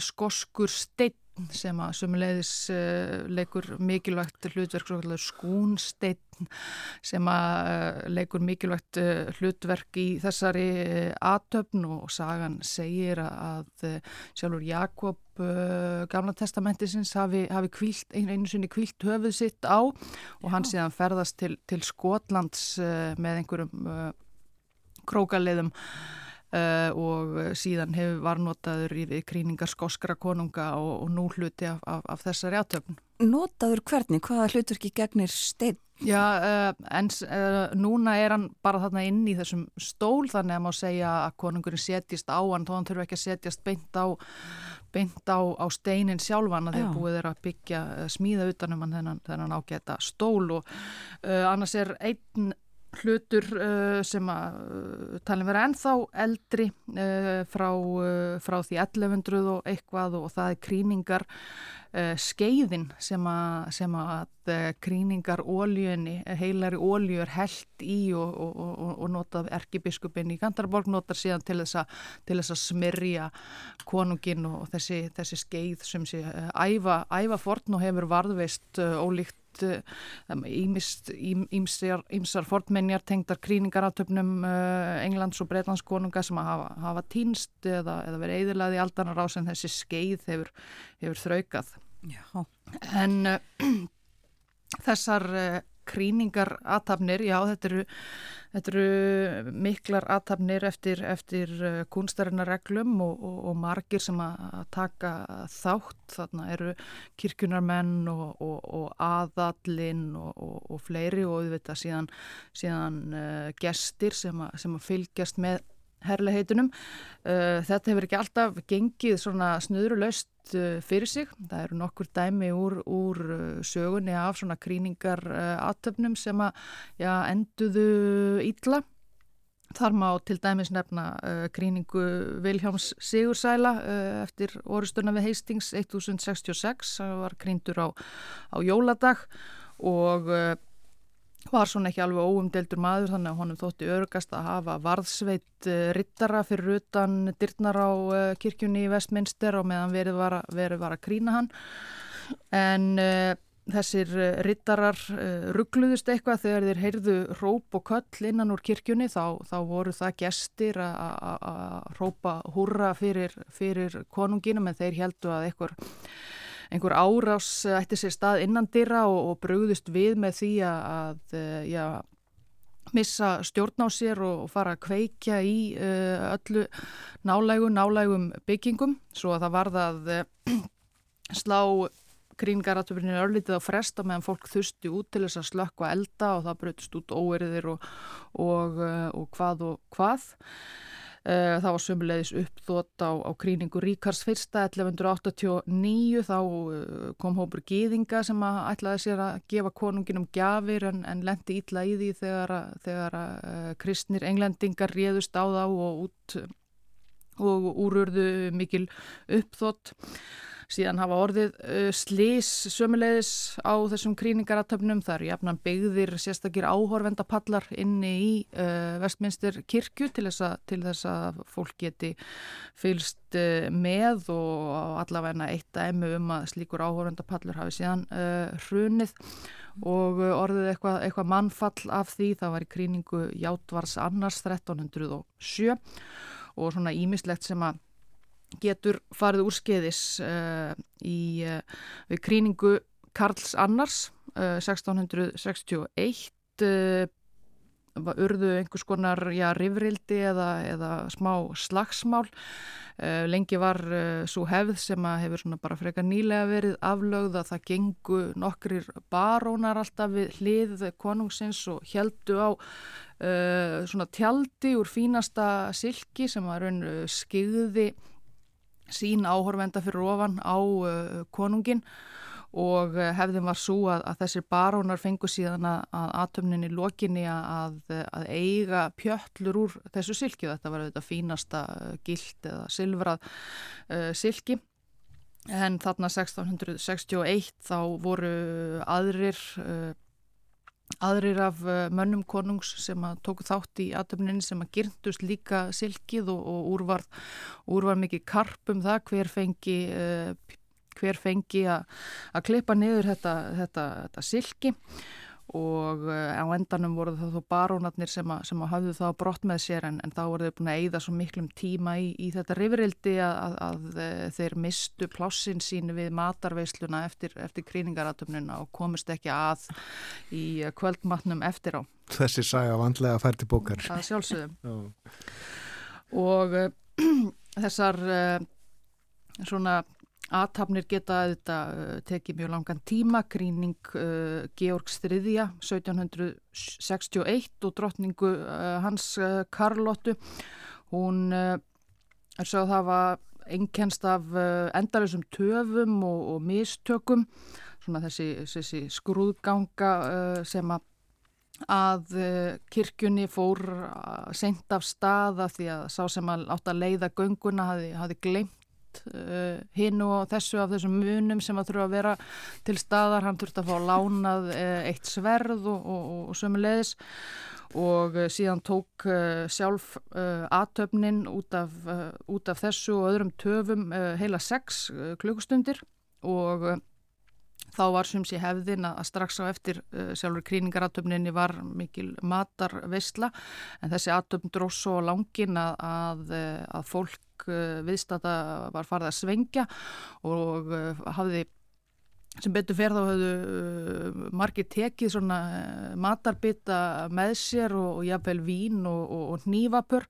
skoskur steinn sem að sömulegðis uh, leikur mikilvægt hlutverk skúnsteinn sem að uh, leikur mikilvægt uh, hlutverk í þessari aðtöfn og sagan segir að sjálfur Jakob gamla testamentisins hafi, hafi kvílt, einu sinni kvílt höfuð sitt á og Já. hann síðan ferðast til, til Skotlands með einhverjum krókaleðum Uh, og síðan hefur varnotaður í kríningar skóskra konunga og, og nú hluti af, af, af þessari átöfn. Notaður hvernig? Hvaða hlutverki gegnir stein? Já, uh, en uh, núna er hann bara þarna inn í þessum stól þannig að má segja að konungurinn setjist á hann, þó hann þurfa ekki að setjast beint á, beint á, á steinin sjálfan að þeir búið þeirra að byggja smíða utanum hann þennan, þennan ágæta stól og annars er einn hlutur uh, sem að uh, talin vera ennþá eldri uh, frá, uh, frá því 1100 og eitthvað og það er kríningar uh, skeiðin sem að, sem að uh, kríningar óljöni, heilari ólju er held í og, og, og, og notað erkibiskupin í Gandarborg notar síðan til þess að, að smyrja konungin og þessi, þessi skeið sem sé æfa, æfa forn og hefur varðveist ólíkt ímsar um, fornmenjar tengdar kríningaratöfnum uh, Englands og Breitlands konunga sem að hafa, hafa týnst eða, eða verið eðilaði aldanar á sem þessi skeið hefur, hefur þraukað. Já. En uh, [clears throat] þessar kríningar aðtapnir, já þetta eru, þetta eru miklar aðtapnir eftir, eftir uh, kunstarinnar reglum og, og, og margir sem að taka þátt, þarna eru kirkunarmenn og, og aðallinn og fleiri og auðvitað síðan, síðan uh, gestir sem að, sem að fylgjast með herleheitunum. Uh, þetta hefur ekki alltaf gengið svona snuðrulaust uh, fyrir sig. Það eru nokkur dæmi úr, úr uh, sögunni af svona kríningar aðtöfnum sem að já, enduðu ítla. Þar má til dæmis nefna kríningu Viljáms Sigursæla eftir orustuna við Hastings 1066. Það var kríndur á, á jóladag og var svona ekki alveg óumdeldur maður þannig að honum þótti örgast að hafa varðsveit eh, rittara fyrir utan dyrnar á eh, kirkjunni í Vestminster og meðan verið var, verið var að krína hann. En uh, þessir rittarar uh, ruggluðust eitthvað þegar þeir heyrðu róp og köll innan úr kirkjunni. Þá, þá voru það gestir að rópa húrra fyrir, fyrir konunginum en þeir heldu að eitthvað einhver árás ætti sér stað innandira og, og brugðust við með því að, eh, já, missa stjórn á sér og fara að kveikja í uh, öllu nálægum, nálægum byggingum. Svo að það varða að uh, [clears throat] slá kríngaratöfrinni örlítið á fresta meðan fólk þusti út til þess að slökka elda og það brötist út óeriðir og, og, og hvað og hvað það var sömulegis uppþótt á, á kríningu Ríkars fyrsta 1189 þá eh, kom hópur gýðinga sem að ætlaði sér að gefa konunginum gafir en, en lendi ítla í því þegar, þegar uh, kristnir englendingar réðust á þá og út og úrurðu mikil uppþótt síðan hafa orðið uh, slís sömulegis á þessum kríningaratöfnum þar jafnan byggðir sérstakir áhorvendapallar inni í uh, vestminster kirkju til þess, að, til þess að fólk geti fylst uh, með og allavegna eitt dæmi um að slíkur áhorvendapallur hafi síðan uh, hrunið. Og orðið eitthvað eitthva mannfall af því það var í kríningu Játvars annars 1307 og svona ímislegt sem að getur farið úr skeiðis uh, í uh, við kríningu Karls Annars uh, 1661 urðu einhvers konar já, rifrildi eða, eða smá slagsmál. Lengi var svo hefð sem að hefur bara frekar nýlega verið aflögð að það gengu nokkrir barónar alltaf við hlið konungsins og heldu á svona tjaldi úr fínasta silki sem var skigði sín áhorfenda fyrir ofan á uh, konungin og uh, hefðin var svo að, að þessir barónar fengu síðan að, að atömninni lokinni að, að eiga pjöllur úr þessu silki þetta var þetta fínasta uh, gild eða silfrað uh, silki. En þarna 1661 þá voru aðrir uh, aðrir af eh, mönnum konungs sem að tóku þátt í aðtöfninni sem að gyrndust líka silkið og, og úrvar, úrvar mikið karp um það hver fengi, uh, hver fengi að klippa niður þetta, þetta, þetta silki og uh, á endanum voru það þó barónarnir sem, sem að hafðu það brott með sér en, en þá voru þau búin að eigða svo miklum tíma í, í þetta rifrildi að, að, að eh, þeir mistu plássin sín við matarveisluna eftir, eftir kríningaratumnuna og komist ekki að í kvöldmatnum eftir á. Þessi saga vandlega fær til bókar. Það sjálfsögum. [laughs] og [clears throat] þessar svona Aðtapnir geta þetta uh, tekið mjög langan tíma, gríning uh, Georgs III 1761 og drottningu uh, hans uh, Karlottu. Hún uh, er svo að það var einnkenst af uh, endalusum töfum og, og mistökum, svona þessi, þessi skrúðganga sem að að kirkjunni fór sent af staða því að sá sem að átt að leiða gönguna hafi, hafi glemt uh, hinn og þessu af þessum munum sem að þurfa að vera til staðar, hann þurfti að fá lánað uh, eitt sverð og, og, og sömulegis og uh, síðan tók sjálf aðtöfnin út, út af þessu og öðrum töfum heila sex klukkustundir. Og þá var sem sé hefðin að strax á eftir uh, sjálfur kríningaratöfninni var mikil matarveisla. En þessi atöfn dróð svo langin að, að, að fólk uh, viðstata var farið að svengja og uh, hafði sem betur fer þá höfðu uh, margir tekið svona matarbita með sér og, og jafnvel vín og, og, og nývapur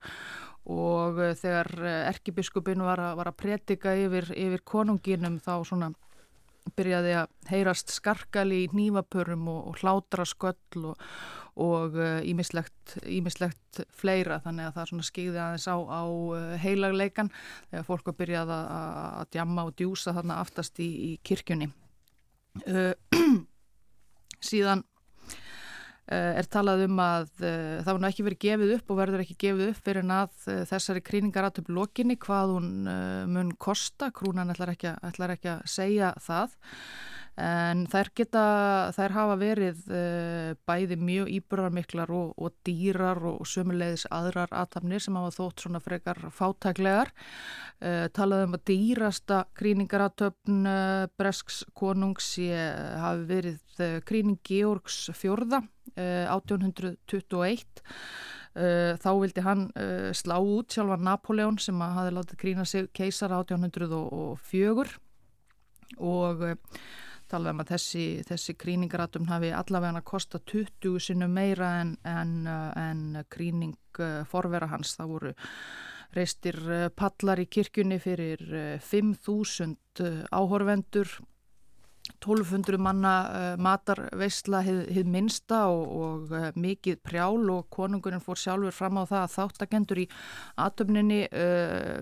og þegar erkibiskupin var, var að predika yfir, yfir konunginum þá svona byrjaði að heyrast skarkali í nývapörum og hlátra sköll og ímislegt fleira þannig að það skýði aðeins á, á heilagleikan þegar fólk var byrjað að, að djamma og djúsa þarna aftast í, í kirkjunni. Uh, [clears throat] síðan er talað um að uh, það var ekki verið gefið upp og verður ekki gefið upp fyrir en að þessari krýningarátöp lokinni hvað hún mun kosta, krúnan ætlar ekki, ætlar ekki að segja það. En þær geta, þær hafa verið bæði mjög íbúrarmiklar og, og dýrar og sömulegis aðrar aðtapnir sem hafa þótt svona frekar fátæklegar. Uh, talaðum að dýrasta kríningaratöfn uh, Bresks konungs hafi verið kríning Georgs fjörða 1821. Þá vildi hann slá út sjálfa Napoleon sem hafi látið krína sig keisar 1804 og talað um að þessi, þessi kríningaratum hafi allavega kosta 20 sinu meira en, en, en kríning forvera hans. Það voru reistir pallar í kirkjunni fyrir 5.000 uh, áhorvendur 1200 manna uh, matarveisla hið minnsta og, og uh, mikið prjál og konungurinn fór sjálfur fram á það að þáttakendur í atöfninni uh,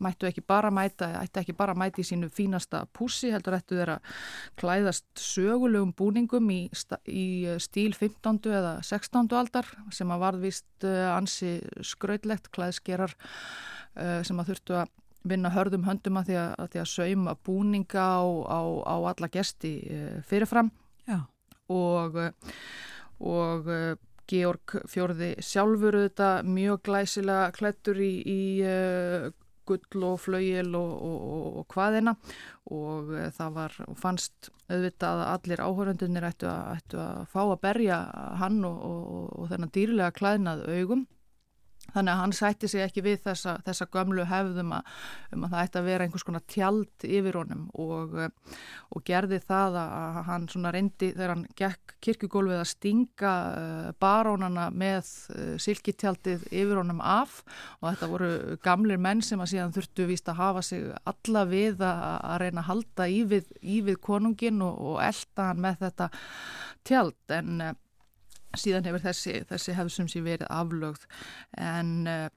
mættu ekki bara mæta, ætti ekki bara mæti í sínu fínasta pússi, heldur ættu þeirra klæðast sögulegum búningum í, í stíl 15. eða 16. aldar sem að varðvist ansi skrautlegt klæðskerar sem að þurftu að vinna hörðum höndum að því að, að, því að sauma búninga á, á, á alla gesti uh, fyrirfram. Já. og, og uh, Georg fjörði sjálfur þetta mjög glæsilega klættur í, í uh, gull og flauil og, og, og hvaðina og það var, fannst auðvitað að allir áhöröndunir ættu að, ættu að fá að berja hann og þennan dýrlega klæðnað augum Þannig að hann sætti sig ekki við þessa, þessa gömlu hefðum að, um að það ætti að vera einhvers konar tjald yfir honum og, eh, og gerði það að hann svona reyndi þegar hann gekk kirkugólfið að stinga uh, barónana með uh, silkitjaldið yfir honum af. Og þetta voru gamlir menn sem að síðan þurftu víst að hafa sig alla við að, að reyna að halda í við, í við konungin og, og elda hann með þetta tjald. En síðan hefur þessi, þessi hefðsum sér verið aflögð. En uh,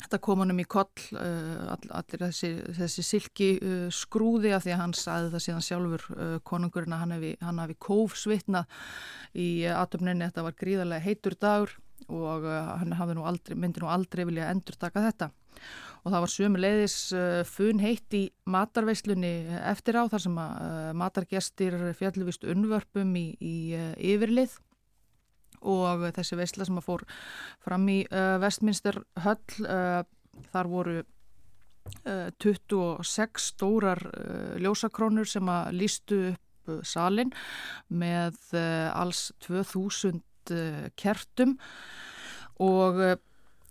þetta kom honum í koll uh, all, allir þessi, þessi silki uh, skrúði af því að hann saði það síðan sjálfur konungurinn að hann hefði, hann hefði kófsvitnað í atomninni þetta var gríðarlega heitur dagur og hann nú aldrei, myndi nú aldrei vilja endur taka þetta. Og það var sömu leiðis fun heitt í matarveislunni eftir á þar sem að matargestir fjalluvist unnvörpum í, í yfirlið og þessi veistla sem að fór fram í uh, Westminster höll uh, þar voru uh, 26 stórar uh, ljósakrónur sem að lístu upp uh, salin með uh, alls 2000 kertum og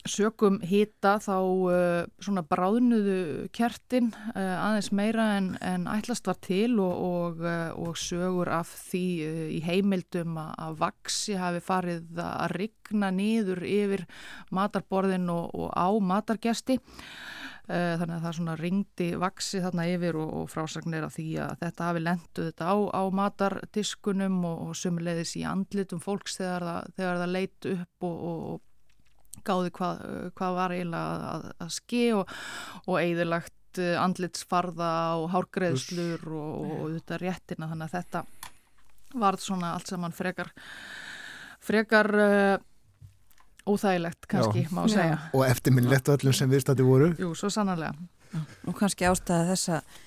sökum hýta þá uh, svona bráðnuðu kertin uh, aðeins meira en, en ætlast var til og, og, uh, og sögur af því í heimildum að, að vaksi hafi farið að rigna nýður yfir matarborðin og, og á matargesti. Þannig að það svona ringdi vaksi þarna yfir og frásagnir af því að þetta hafi lenduð þetta á, á matardiskunum og sumulegðis í andlitum fólks þegar það, þegar það leit upp og gáði hvað, hvað var eiginlega að, að ske og, og eigðilagt eh, andlitsfarða og hárgreðslur og, og þetta réttina þannig að þetta varð svona allt saman frekar frekar uh, óþægilegt kannski, Já. má segja. Já. Og eftirminnlegt öllum sem viðst að þið voru. Jú, svo sannarlega. Og kannski ástæða þess að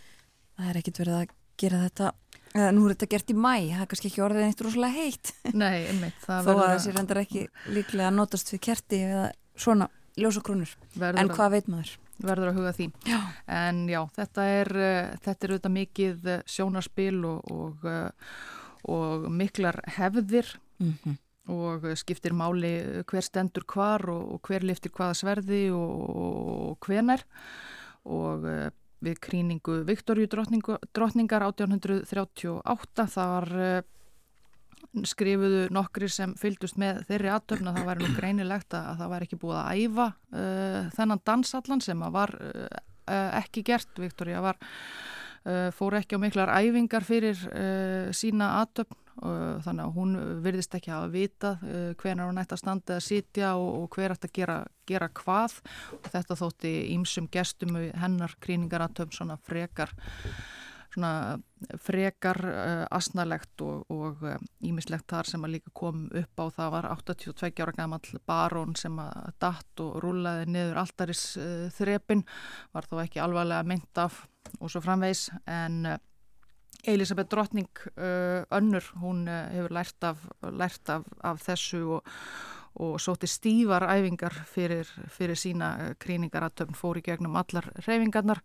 það er ekkit verið að gera þetta Eða, nú er þetta gert í mæ, það er kannski ekki orðið eitt rosalega heitt. [laughs] Nei, einmitt. Þó að þessi reyndar ekki líklega að notast við kerti eða svona ljósakrúnur. En hvað veit maður? Verður að huga því. Já. En já, þetta er, uh, þetta er auðvitað mikið eh, sjónarspil og, og, uh, og miklar hefðir mm -hmm. og skiptir máli hver stendur hvar og, og hver liftir hvaða sverði og hvenar og við kríningu Viktorju drotningar 1838 þar skrifuðu nokkri sem fyldust með þeirri aðtöfna það væri nú greinilegt að það væri ekki búið að æfa uh, þennan dansallan sem að var uh, ekki gert. Viktorja var, uh, fór ekki á miklar æfingar fyrir sína aðtöfn þannig að hún virðist ekki að vita hvenar hún ætti að standa að sitja og, og hver ætti að gera, gera hvað. Og þetta þótti ímsum gestum hennar kríningaratöfn svona frekar svona frekar uh, asnalegt og ímislegt þar sem að líka kom upp á. Það var 82 ára gammal barón sem að datt og rúlaði niður alltaris þrepin var þó ekki alvarlega mynd af og svo framvegs en Elisabeth Drottning uh, önnur hún uh, hefur lært af, lært af, af þessu og og sóti stífar æfingar fyrir, fyrir sína eh, kríningaratöfn fór í gegnum allar reyfingarnar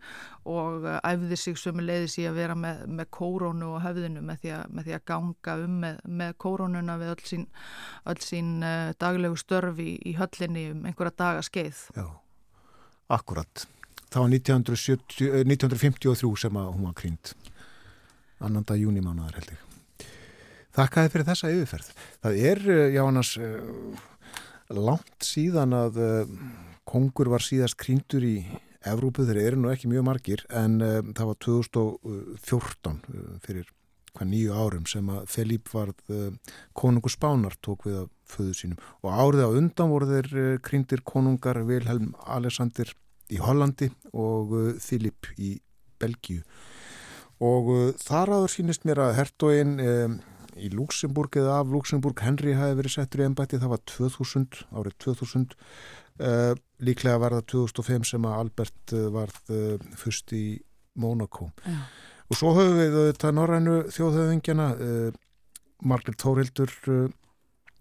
og æfði sig sömu leiðis í að vera með, með kórónu og höfðinu með því að, með því að ganga um með, með kórónuna við öll sín, öll sín uh, daglegu störfi í, höllinni um einhverja dagaskeið. Já, akkurat. Það var 1970, 1953 sem að hún var krínt. Annanda júnimánaðar held ég. Þakkaði fyrir þessa yfirferð. Það er, já annars langt síðan að uh, kongur var síðast krýndur í Evrópu, þeir eru nú ekki mjög margir en uh, það var 2014 uh, fyrir hvað nýju árum sem að Felíp varð konungur Spánar tók við að föðu sínum og árið á undan voru þeir krýndir konungar Vilhelm Alexander í Hollandi og Filip í Belgíu og þar aður sínist mér að hertogin í Luxemburg eða af Luxemburg Henry hafi verið settur í ennbætti það var 2000, árið 2000 uh, líklega var það 2005 sem að Albert uh, varð uh, fyrst í Monaco ja. og svo höfum við þetta norrænu þjóðhauðingjana uh, Margrit Tórildur uh,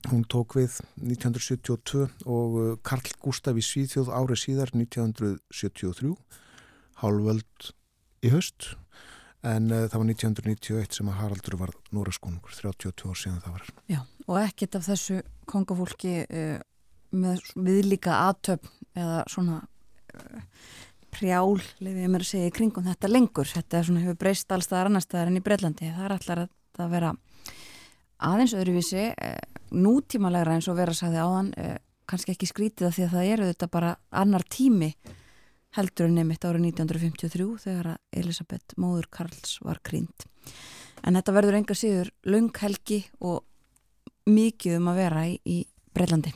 hún tók við 1972 og uh, Karl Gustaf í Svíþjóð árið síðar 1973 hálfvöld í höst en uh, það var 1991 sem að Haraldur var Noraskonungur, 32 ár síðan það var. Já, og ekkert af þessu kongafólki uh, með viðlíka aðtöfn eða svona uh, prjál, lefið ég mér að segja, í kringum þetta lengur. Þetta svona, hefur breyst allstaðar annar staðar en í Breitlandi. Það er allar að, að vera aðeins öðruvísi, nútímalegra eins og vera sagði áðan, kannski ekki skrítið af því að það eru þetta bara annar tími heldur en nefnitt árið 1953 þegar að Elisabeth móður Karls var krynd. En þetta verður enga síður laung helgi og mikið um að vera í, í Breitlandi.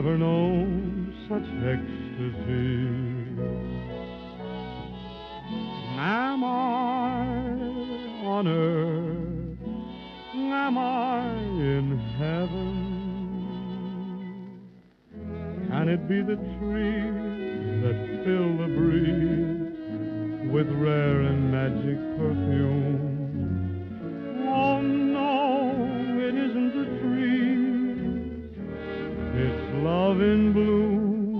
Never known such ecstasy. Am I on earth? Am I in heaven? Can it be the trees that fill the breeze with rare and magic perfume? Love in bloom?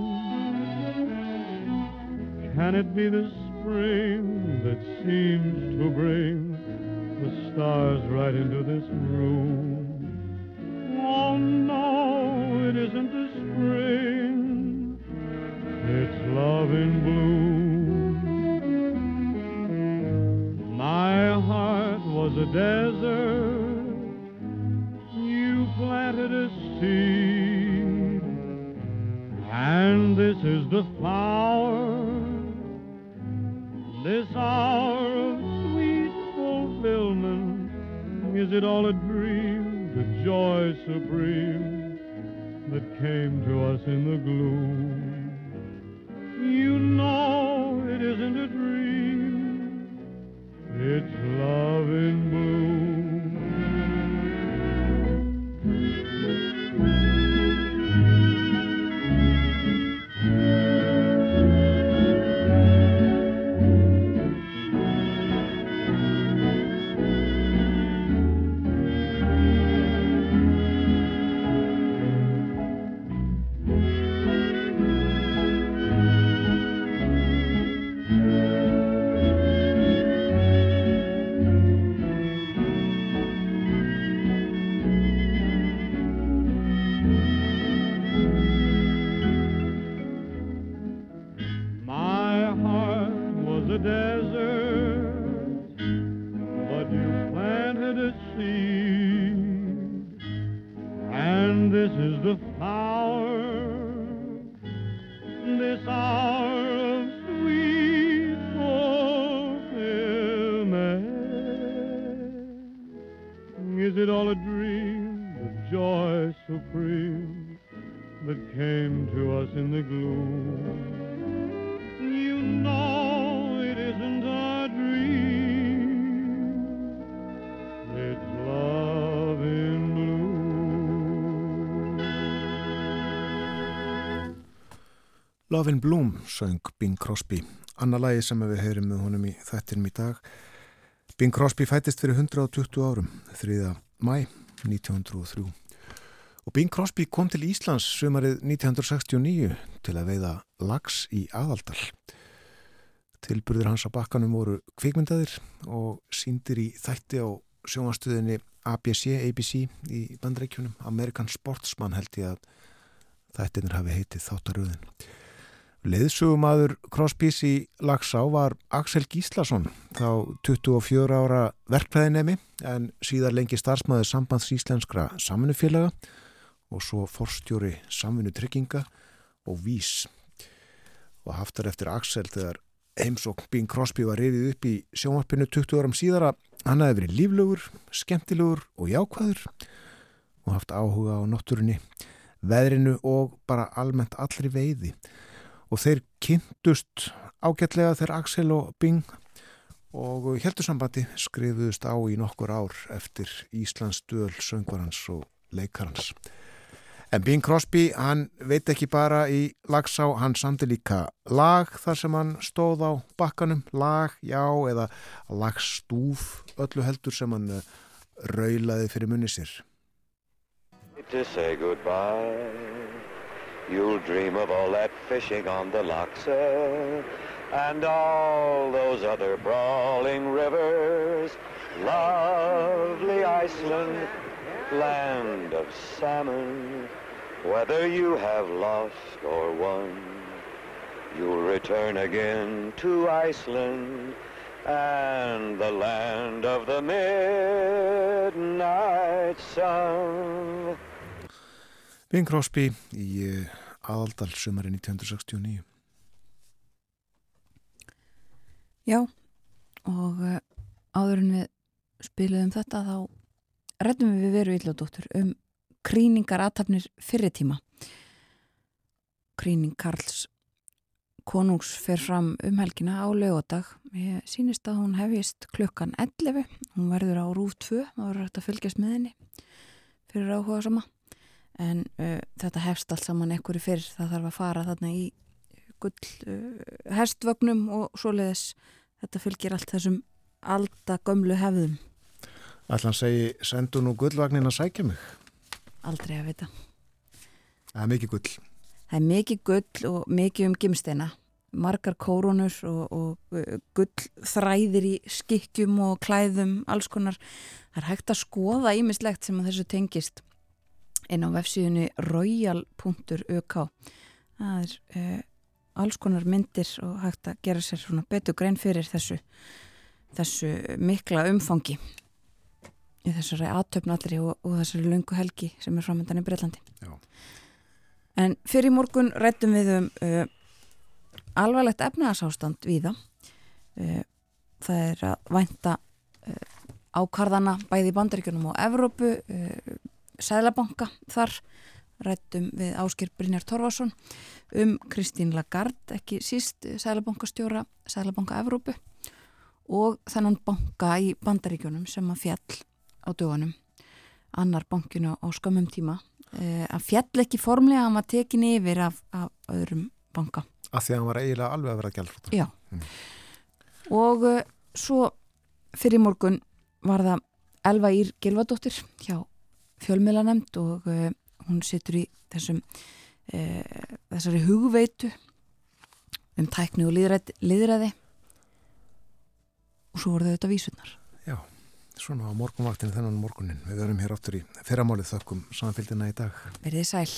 Can it be the spring that seems to bring the stars right into this room? Oh no, it isn't the spring, it's love in bloom. My heart was a desert, you planted a seed. This is the flower, this hour of sweet fulfillment. Is it all a dream, the joy supreme that came to us in the gloom? You know it isn't a dream, it's love in Love in Bloom söng Bing Crosby. Annar lagi sem við heyrim með honum í þettinum í dag. Bing Crosby fættist fyrir 120 árum 3. mæ 1903 og Bing Crosby kom til Íslands sömarið 1969 til að veiða lags í aðaldal. Tilburðir hans á bakkanum voru kvikmyndaðir og síndir í þætti á sjónvastuðinni ABC, ABC í bandreikjunum American Sportsman held ég að þættinir hafi heitið þáttaröðin Leðsugumadur Crosbys í Lagsá var Axel Gíslason, þá 24 ára verkfræðinemi en síðar lengi starfsmæður sambands íslenskra samvinnufélaga og svo forstjóri samvinnutrygginga og vís. Og haftar eftir Axel þegar heimsókn Bing Crosby var reyðið upp í sjónvarpinu 20 áram síðara. Hann hefði verið líflögur, skemmtilegur og jákvæður og haft áhuga á náttúrunni, veðrinu og bara almennt allri veiði og þeir kynntust ágætlega þegar Axel og Bing og heldusambandi skrifuðust á í nokkur ár eftir Íslands döl, söngvarans og leikarans. En Bing Crosby, hann veit ekki bara í lagsá, hann samti líka lag þar sem hann stóð á bakkanum, lag, já, eða lagstúf, öllu heldur sem hann eh, raulaði fyrir munni sér. You'll dream of all that fishing on the Lochsa and all those other brawling rivers. Lovely Iceland, land of salmon. Whether you have lost or won, you'll return again to Iceland and the land of the midnight sun. Bing Crosby í eh, aðaldal sumari 1969. Já, og uh, áður en við spiliðum þetta þá rettum við veru illódóttur um kríningar aðtapnir fyrirtíma. Kríning Karls konungs fer fram um helgina á lögodag. Ég sínist að hún hefist klukkan 11. Hún verður á rúf 2, það verður að fylgjast með henni fyrir áhuga sama en uh, þetta hefst allt saman ekkur fyrr. Það þarf að fara þarna í gull uh, hestvögnum og svoleiðis. Þetta fylgir allt þessum alda gömlu hefðum. Allan segi, sendu nú gullvagnin að sækja mig? Aldrei að vita. Það er mikið gull. Það er mikið gull og mikið um gimsteina. Margar kórónur og, og uh, gull þræðir í skikkjum og klæðum, alls konar. Það er hægt að skoða ímislegt sem að þessu tengist inn á vefsíðunni royal.uk það er uh, alls konar myndir og hægt að gera sér svona betur grein fyrir þessu þessu mikla umfangi í þessari aðtöfnallri og, og þessari lungu helgi sem er framöndan í Breitlandi Já. en fyrir morgun rættum við um uh, alvarlegt efnaðsástand við það uh, það er að vænta ákarðana bæði í bandaríkunum og Evrópu Sælabanka þar rættum við Áskir Brynjar Torvason um Kristín Lagarde, ekki síst Sælabankastjóra Sælabanka Evrópu og þennan banka í bandaríkjunum sem að fjall á dögunum annar bankinu á skamum tíma eh, að fjall ekki formlega að maður tekin yfir af, af öðrum banka. Af því að hann var eiginlega alveg að vera gælfrúta. Já. Mm. Og uh, svo fyrir morgun var það Elva Ír Gilvadóttir hjá fjölmiðlanemnd og uh, hún situr í þessum uh, þessari hugveitu um tækni og liðræði og svo voru þau þetta vísurnar. Já, svona á morgunvaktinu þennan morgunin við verum hér áttur í fyrramálið þökkum samfélgina í dag. Verðið sæl